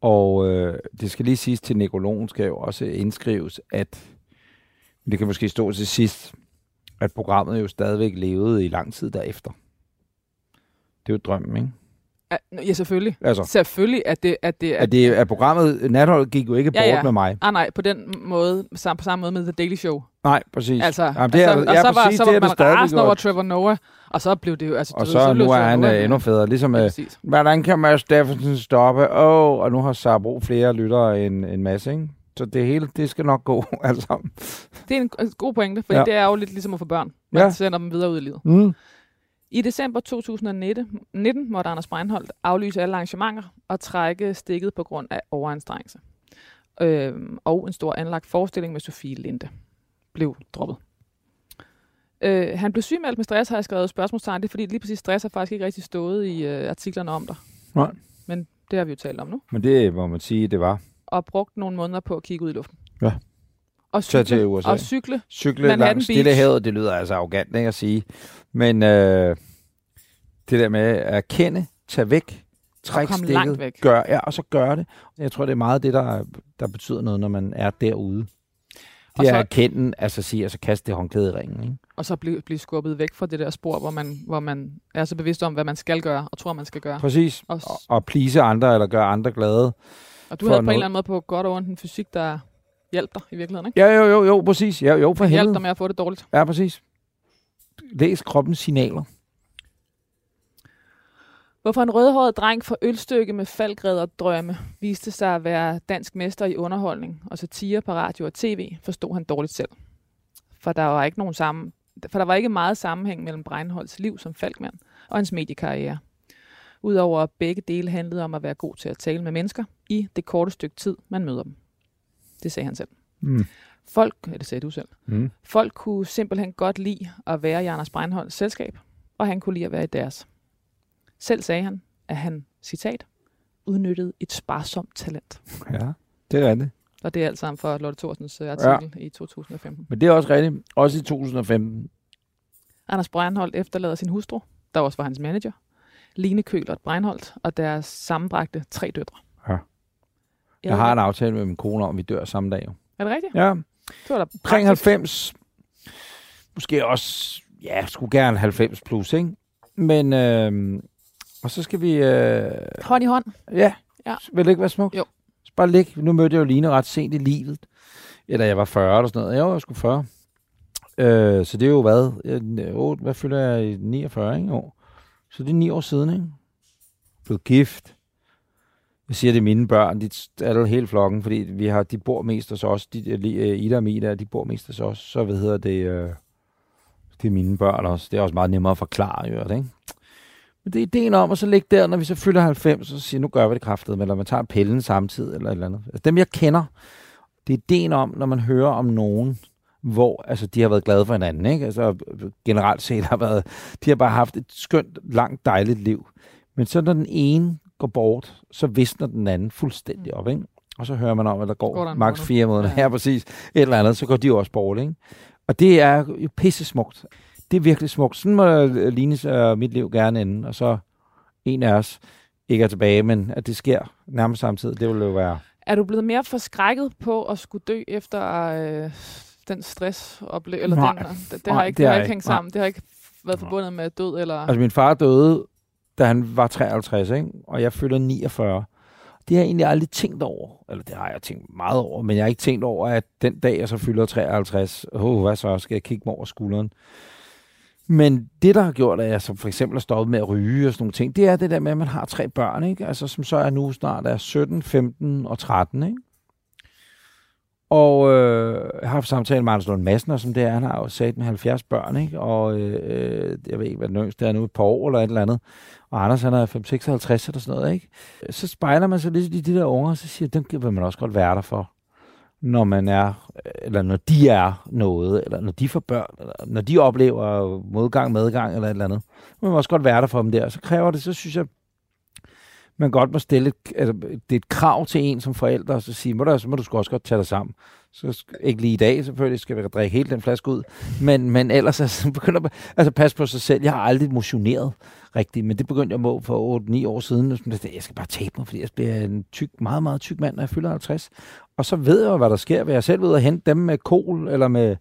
Og øh, det skal lige siges til nekrologen, skal jo også indskrives, at det kan måske stå til sidst, at programmet jo stadigvæk levede i lang tid derefter. Det er jo drømmen, ikke? Ja, selvfølgelig. Altså, Selvfølgelig, at det, at det, at, det, at programmet, Natholdet gik jo ikke Ja, bort ja. med mig. Ah, nej, på den måde, sam- på samme måde med The Daily Show. Nej, præcis. Altså, Jamen, det er, altså, og ja, så var, præcis, så var det man rasende over. Trevor Noah, og så blev det jo... Altså, Og så, ved, nu blev er han Noah- øh, endnu federe. Ligesom, Ja, øh, præcis. hvordan kan Mads Steffensen stoppe? Åh, oh, og nu har Sabro flere lyttere end en masse, ikke? Så det hele, det skal nok gå, (laughs) altså. Det er en en god pointe, for Ja. det er jo lidt ligesom at få børn. Man ja. sender dem videre ud i livet. Mm. I december 2019 19 måtte Anders Breinholt aflyse alle arrangementer og trække stikket på grund af overanstrengelse. Øhm, og en stor anlagt forestilling med Sofie Linde blev droppet. Øh, han blev sygemeldt med stress, har jeg skrevet spørgsmålstegn. Det er fordi lige præcis stress har faktisk ikke rigtig stået i øh, artiklerne om dig. Nej. Men det har vi jo talt om nu. Men det må man sige, det var. Og brugt nogle måneder på at kigge ud i luften. Ja. Og Tag til cykle, USA. og cykle Cykle Manhattan langs. Stillehavet, det lyder altså arrogant, ikke at sige. Men øh, det der med at erkende, tage væk, træk komme stikket. Gør, ja, og så gør det. Jeg tror, det er meget det, der, der betyder noget, når man er derude. Det er at erkende, altså sige, altså kaste det håndklæde i ringen. Ikke? og så blive, blive skubbet væk fra det der spor, hvor man, hvor man er så bevidst om, hvad man skal gøre, og tror, man skal gøre. Præcis. Og, Og, please andre, eller gøre andre glade. og du havde på noget- en eller anden måde på godt og ondt en fysik, der hjalp dig i virkeligheden, ikke? Ja, jo, jo, jo, præcis. Ja, jo, for Hjalp helvede. dig med at få det dårligt. Ja, præcis. Læs kroppens signaler. Hvorfor en rødhåret dreng fra ølstykke med faldgræder drømme viste sig at være dansk mester i underholdning og satire på radio og tv, forstod han dårligt selv. For der var ikke nogen sammen, for der var ikke meget sammenhæng mellem Breinholds liv som falkmand og hans mediekarriere. Udover at begge dele handlede om at være god til at tale med mennesker i det korte stykke tid, man møder dem. Det sagde han selv. Mm. Folk, ja, det sagde du selv, Mm. folk kunne simpelthen godt lide at være i Anders Breinholds selskab, og han kunne lide at være i deres. Selv sagde han, at han, citat, udnyttede et sparsomt talent. Ja, det er det. Og det er alt sammen for Lotte Thorsens øh, artikel ja. i 2015. Men det er også rigtigt. Også i 2015. Anders Breinholt efterlader sin hustru, der også var hans manager, Line Kølert Breinholt, og deres sammenbragte tre døtre. Ja. Jeg har en aftale med min kone om, at vi dør samme dag. jo. Er det rigtigt? Ja, Det var da praktisk. 90. Måske også, ja, skulle gerne 90 plus, ikke? Men øh, Og så skal vi... Øh, Hånd i hånd. ja, Ja. vil det ikke være smukt? Jo. Så bare ligge. Nu mødte jeg jo Line ret sent i livet. Eller jeg var 40 eller sådan noget. Jeg var sgu 40. Øh, så det er jo hvad? Hvad fylder jeg i 49, ikke? År. Så det er ni år siden, ikke? Blevet gift. Jeg siger, det er mine børn. De er der hele flokken, fordi vi har, de bor mest hos os. De, Ida og Mida, de bor mest hos os. Så hvad hedder det? Øh, det er mine børn også. Det er også meget nemmere at forklare, jo, ikke? Men det er ideen om at så ligge der, når vi så fylder 90, så siger nu gør vi det kraftet, eller man tager pillen samtidig, eller et eller andet. Altså, dem, jeg kender, det er ideen om, når man hører om nogen, hvor altså, de har været glade for hinanden, ikke? Altså, generelt set har været, de har bare haft et skønt, langt, dejligt liv. Men så når den ene går bort, så visner den anden fuldstændig op, ikke? Og så hører man om, at der går, Går der maks fire måneder. Ja. Ja. Her præcis. Et eller andet, så går de jo også bort, ikke? Og det er jo pisse smukt. Det er virkelig smukt. Sådan må Lines og mit liv gerne ende. Og så en af os ikke er tilbage, men at det sker nærmest samtidig, det vil jo være... Er du blevet mere forskrækket på at skulle dø efter øh, den stress? Eller Nej. den, det, det, har Nej, ikke, det har ikke ikke. hængt Nej. sammen. Det har ikke været forbundet med død eller... Altså min far døde, da han var 53, ikke? og jeg fylder 49. Det har jeg egentlig aldrig tænkt over. Eller det har jeg tænkt meget over, men jeg har ikke tænkt over, at den dag, jeg så fylder 53, oh, hvad så, skal jeg kigge mig over skulderen? Men det, der har gjort, at jeg som for eksempel har stoppet med at ryge og sådan nogle ting, det er det der med, at man har tre børn, ikke? Altså, som så er nu snart er 17, 15 og 13, ikke? Og øh, jeg har haft samtale med Anders Lund Madsen, og som det er, han har jo sat med 70 børn, ikke? Og øh, jeg ved ikke, hvad den yngste er nu, et par år eller et eller andet. Og Anders, han er 5-56 eller sådan noget, ikke? Så spejler man sig lidt i de der unger, og så siger dem vil man også godt være der for. Når man er, eller når de er noget, eller når de får børn, eller når de oplever modgang, medgang eller et eller andet. Man må også godt være der for dem der. Så kræver det, så synes jeg, man godt må stille et, altså, det er et krav til en som forældre, og så sige, må du, så må du også godt tage dig sammen. Så ikke lige i dag, selvfølgelig skal vi drikke hele den flaske ud, men, men ellers (laughs) altså, begynder man, altså passe på sig selv. Jeg har aldrig motioneret rigtigt, men det begyndte jeg må for 8-9 år siden. At Jeg skal bare tabe mig, fordi jeg bliver en tyk, meget, meget tyk mand, når jeg fylder 50. Og så ved jeg jo, hvad der sker. Vil jeg selv ud og hente dem med kol, eller med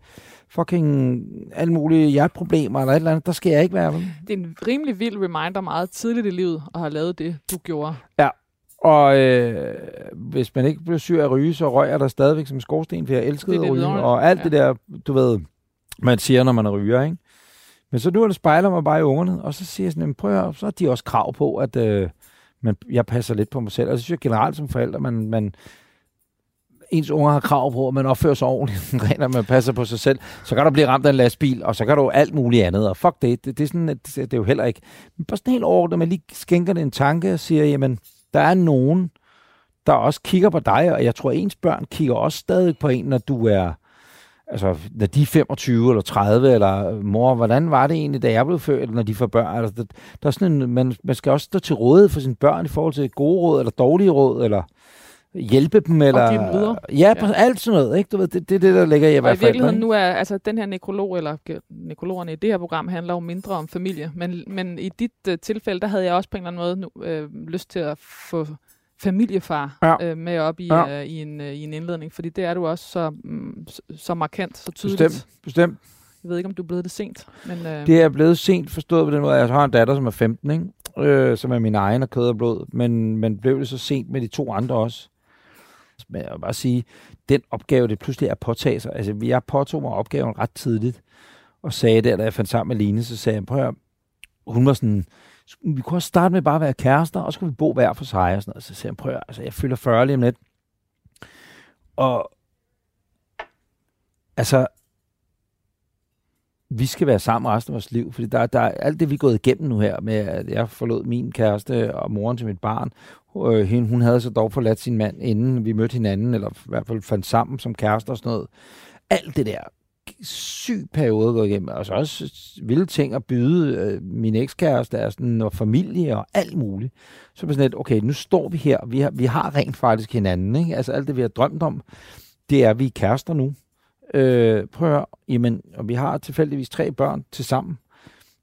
fucking alle mulige hjerteproblemer, eller et eller andet, der skal jeg ikke være. vel? Det er en rimelig vild reminder meget tidligt i livet at have lavet det, du gjorde. Og øh, hvis man ikke blev syg af at ryge, så røg jeg der stadigvæk som en skorsten, for jeg elskede Det at ryge. Og alt ja. det der, du ved, man siger, når man er ryger, ikke? Men så nu er det spejler mig bare i ungerne, og så siger jeg sådan, "Jamen, prøv at høre, så har de også krav på, at øh, man, jeg passer lidt på mig selv. Og så synes jeg generelt som forælder, man, man ens unger har krav på, at man opfører sig ordentligt, (laughs) rent, at man passer på sig selv. Så kan du blive ramt af en lastbil, og så kan du alt muligt andet. Og fuck det, det, det, er, sådan, det, det er jo heller ikke. Men bare sådan helt ordentligt, at man lige skænker det en tanke og siger, jamen, der er nogen, der også kigger på dig, og jeg tror, ens børn kigger også stadig på en, når du er, altså, når de er 25 eller 30, eller mor, hvordan var det egentlig, da jeg blev født, når de får børn? Altså, der, der er sådan en, man, man skal også stå til rådighed for sine børn i forhold til gode råd, eller dårlige råd, eller hjælpe dem, eller... give dem videre. Ja, ja. alt sådan noget, ikke? Du ved, det, det er det, der ligger i at Og være i virkeligheden forældre, nu er altså den her nekrolog, eller ge- nekrologerne i det her program, handler jo mindre om familie. Men, men i dit uh, tilfælde, der havde jeg også på en eller anden måde nu, øh, lyst til at få familiefar Ja. øh, med op i, Ja. øh, i, en, øh, i en indledning, fordi det er du også så, mm, så, markant, så tydeligt. Bestemt, bestemt. Jeg ved ikke, om du er blevet det sent, men øh, Det er blevet sent forstået på den måde. Jeg har en datter, som er 15, ikke? Øh, som er min egen af kød og blod, men, men blev det så sent med de to andre også. Men jeg vil bare sige, den opgave, det pludselig er at påtage sig. Altså, jeg påtog mig opgaven ret tidligt, og sagde der, da jeg fandt sammen med Line, så sagde jeg, prøv at høre, hun var sådan, vi kunne også starte med bare at være kærester, og så kunne vi bo hver for sig og sådan noget. Så sagde jeg, prøv at høre, altså, jeg fylder 40 lige om lidt. Og altså, vi skal være sammen resten af vores liv, fordi der, der er alt det, vi er gået igennem nu her, med at jeg forlod min kæreste og moren til mit barn. Øh, hende, hun havde så dog forladt sin mand, inden vi mødte hinanden, eller i hvert fald fandt sammen som kærester og sådan noget. Alt det der syg periode gået igennem, og så også vilde ting at byde øh, min ekskæreste og, sådan, og familie og alt muligt. Så er sådan lidt, okay, nu står vi her, vi har, vi har rent faktisk hinanden, ikke? Altså alt det, vi har drømt om, det er, at vi er kærester nu. Øh, prøv at høre, jamen, og vi har tilfældigvis tre børn til sammen,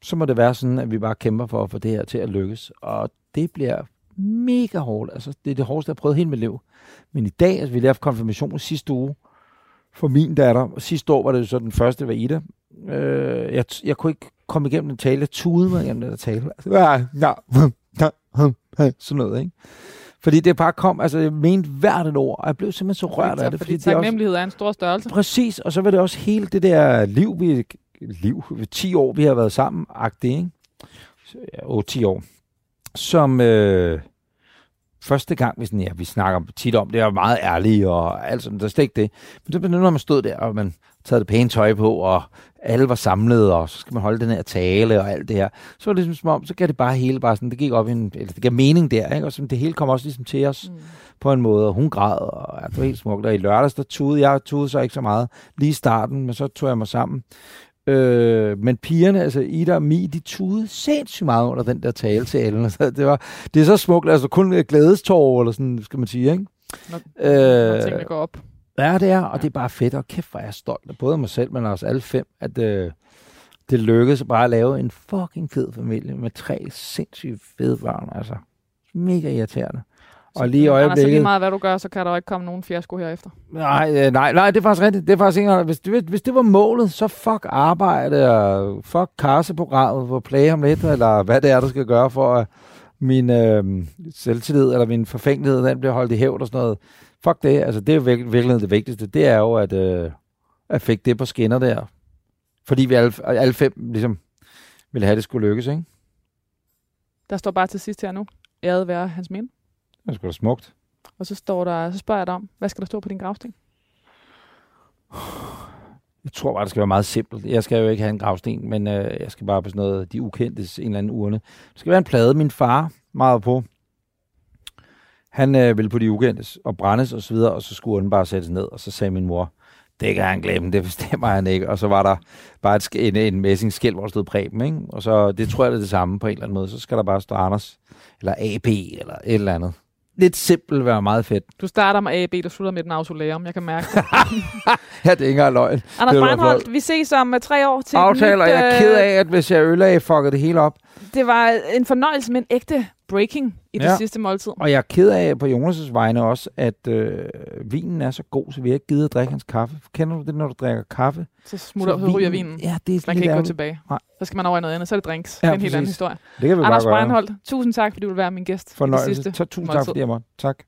så må det være sådan, at vi bare kæmper for at få det her til at lykkes. Og det bliver mega hårdt. Altså, det er det hårdeste, jeg har prøvet hele mit liv. Men i dag, altså, vi lavede konfirmation sidste uge for min datter. Og sidste år var det jo så den første, var Ida. Øh, jeg, jeg kunne ikke komme igennem den tale. Jeg tudede mig igennem den tale. Altså, ja, ja, sådan noget, ikke? Fordi det bare kom, altså jeg mente hvert et ord, og jeg blev simpelthen så rørt af det. Fordi, Fordi det er også, taknemmelighed er en stor størrelse. præcis, og så var det også hele det der liv, vi, liv, 10 år, vi har været sammen, agtigt, ikke? Så, Ja, 10 år. Som øh, første gang, vi, sådan, ja, vi snakker tit om, det er meget ærlige og alt sådan, der er slet ikke det. Men så når man stod der, og man taget det pæne tøj på, og alle var samlet, og så skal man holde den her tale og alt det her. Så var det ligesom som om, så gav det bare hele bare sådan, det gik op i en, eller det gav mening der, ikke? Og så det hele kom også ligesom til os Mm. på en måde, og hun græd, og ja, det var helt smukt. Og i lørdags, der tudede jeg, tudede så ikke så meget lige i starten, men så tog jeg mig sammen. Øh, men pigerne, altså Ida og Mi, de tudede sindssygt meget under den der tale til Ellen. Så det, var, det er så smukt, altså kun glædestår, eller sådan, skal man sige, ikke? Når, Øh, når tingene går op. Ja, det er, og det er bare fedt, og kæft, hvor er jeg stolt af både mig selv, men også alle fem, at øh, det lykkedes bare at lave en fucking fed familie med tre sindssygt fede børn, altså. Mega irriterende. Og lige i Anders, så lige øjeblikket... meget hvad du gør, så kan der jo ikke komme nogen fiasko herefter. Nej, øh, nej, nej, det er faktisk rigtigt. Det er faktisk ikke, hvis, det, hvis det var målet, så fuck arbejde og fuck karseprogrammet på Play om lidt, eller hvad det er, der skal gøre for at min øh, selvtillid eller min forfængelighed, den bliver holdt i hævd og sådan noget. Fuck det, altså det er virkelig, virkelig det vigtigste. Det er jo, at øh, jeg fik det på skinner der. Fordi vi alle, alle fem ligesom ville have, at det skulle lykkes, ikke? Der står bare til sidst her nu, æret være hans minde. Det er sgu da smukt. Og så, står der, så spørger jeg dig om, hvad skal der stå på din gravsten? Jeg tror bare, det skal være meget simpelt. Jeg skal jo ikke have en gravsten, men øh, jeg skal bare på sådan noget, de ukendtes, en eller anden urne. Det skal være en plade, min far meget på. Han øh, ville på de ukendtes og brændes og så videre, og så skulle urnen bare sættes ned, og så sagde min mor, det kan han glemme, det bestemmer han ikke. Og så var der bare et, en, en messingskæld, hvor der stod Preben, ikke? Og så, det tror jeg, det er det samme på en eller anden måde. Så skal der bare stå Anders, eller AB, eller et eller andet. Lidt simpelt være meget fedt. Du starter med AB, du slutter med den autolærum. Jeg kan mærke det. (laughs) Ja, det er ikke engang løgn. Anders Breinholt, vi ses om uh, tre år til Aftaler, nyt, jeg er øh, ked af, at hvis jeg ødelagde, fuckede det hele op. Det var en fornøjelse med en ægte breaking i det Ja. sidste måltid. Og jeg er ked af på Jonas' vegne også, at øh, vinen er så god, så vi har ikke givet at drikke hans kaffe. Kender du det, når du drikker kaffe? Så smutter, så ryger vinen. Ja, det er Man kan ikke gå ærgerligt. tilbage. Nej. Så skal man over i noget andet. Så er det drinks. Ja, det er en helt anden historie. Det kan vi Anders. Breinholt, tusind tak, fordi du vil være min gæst i det Fornøjelse. sidste Så tusind tak, måltid. fordi jeg måtte. Tak.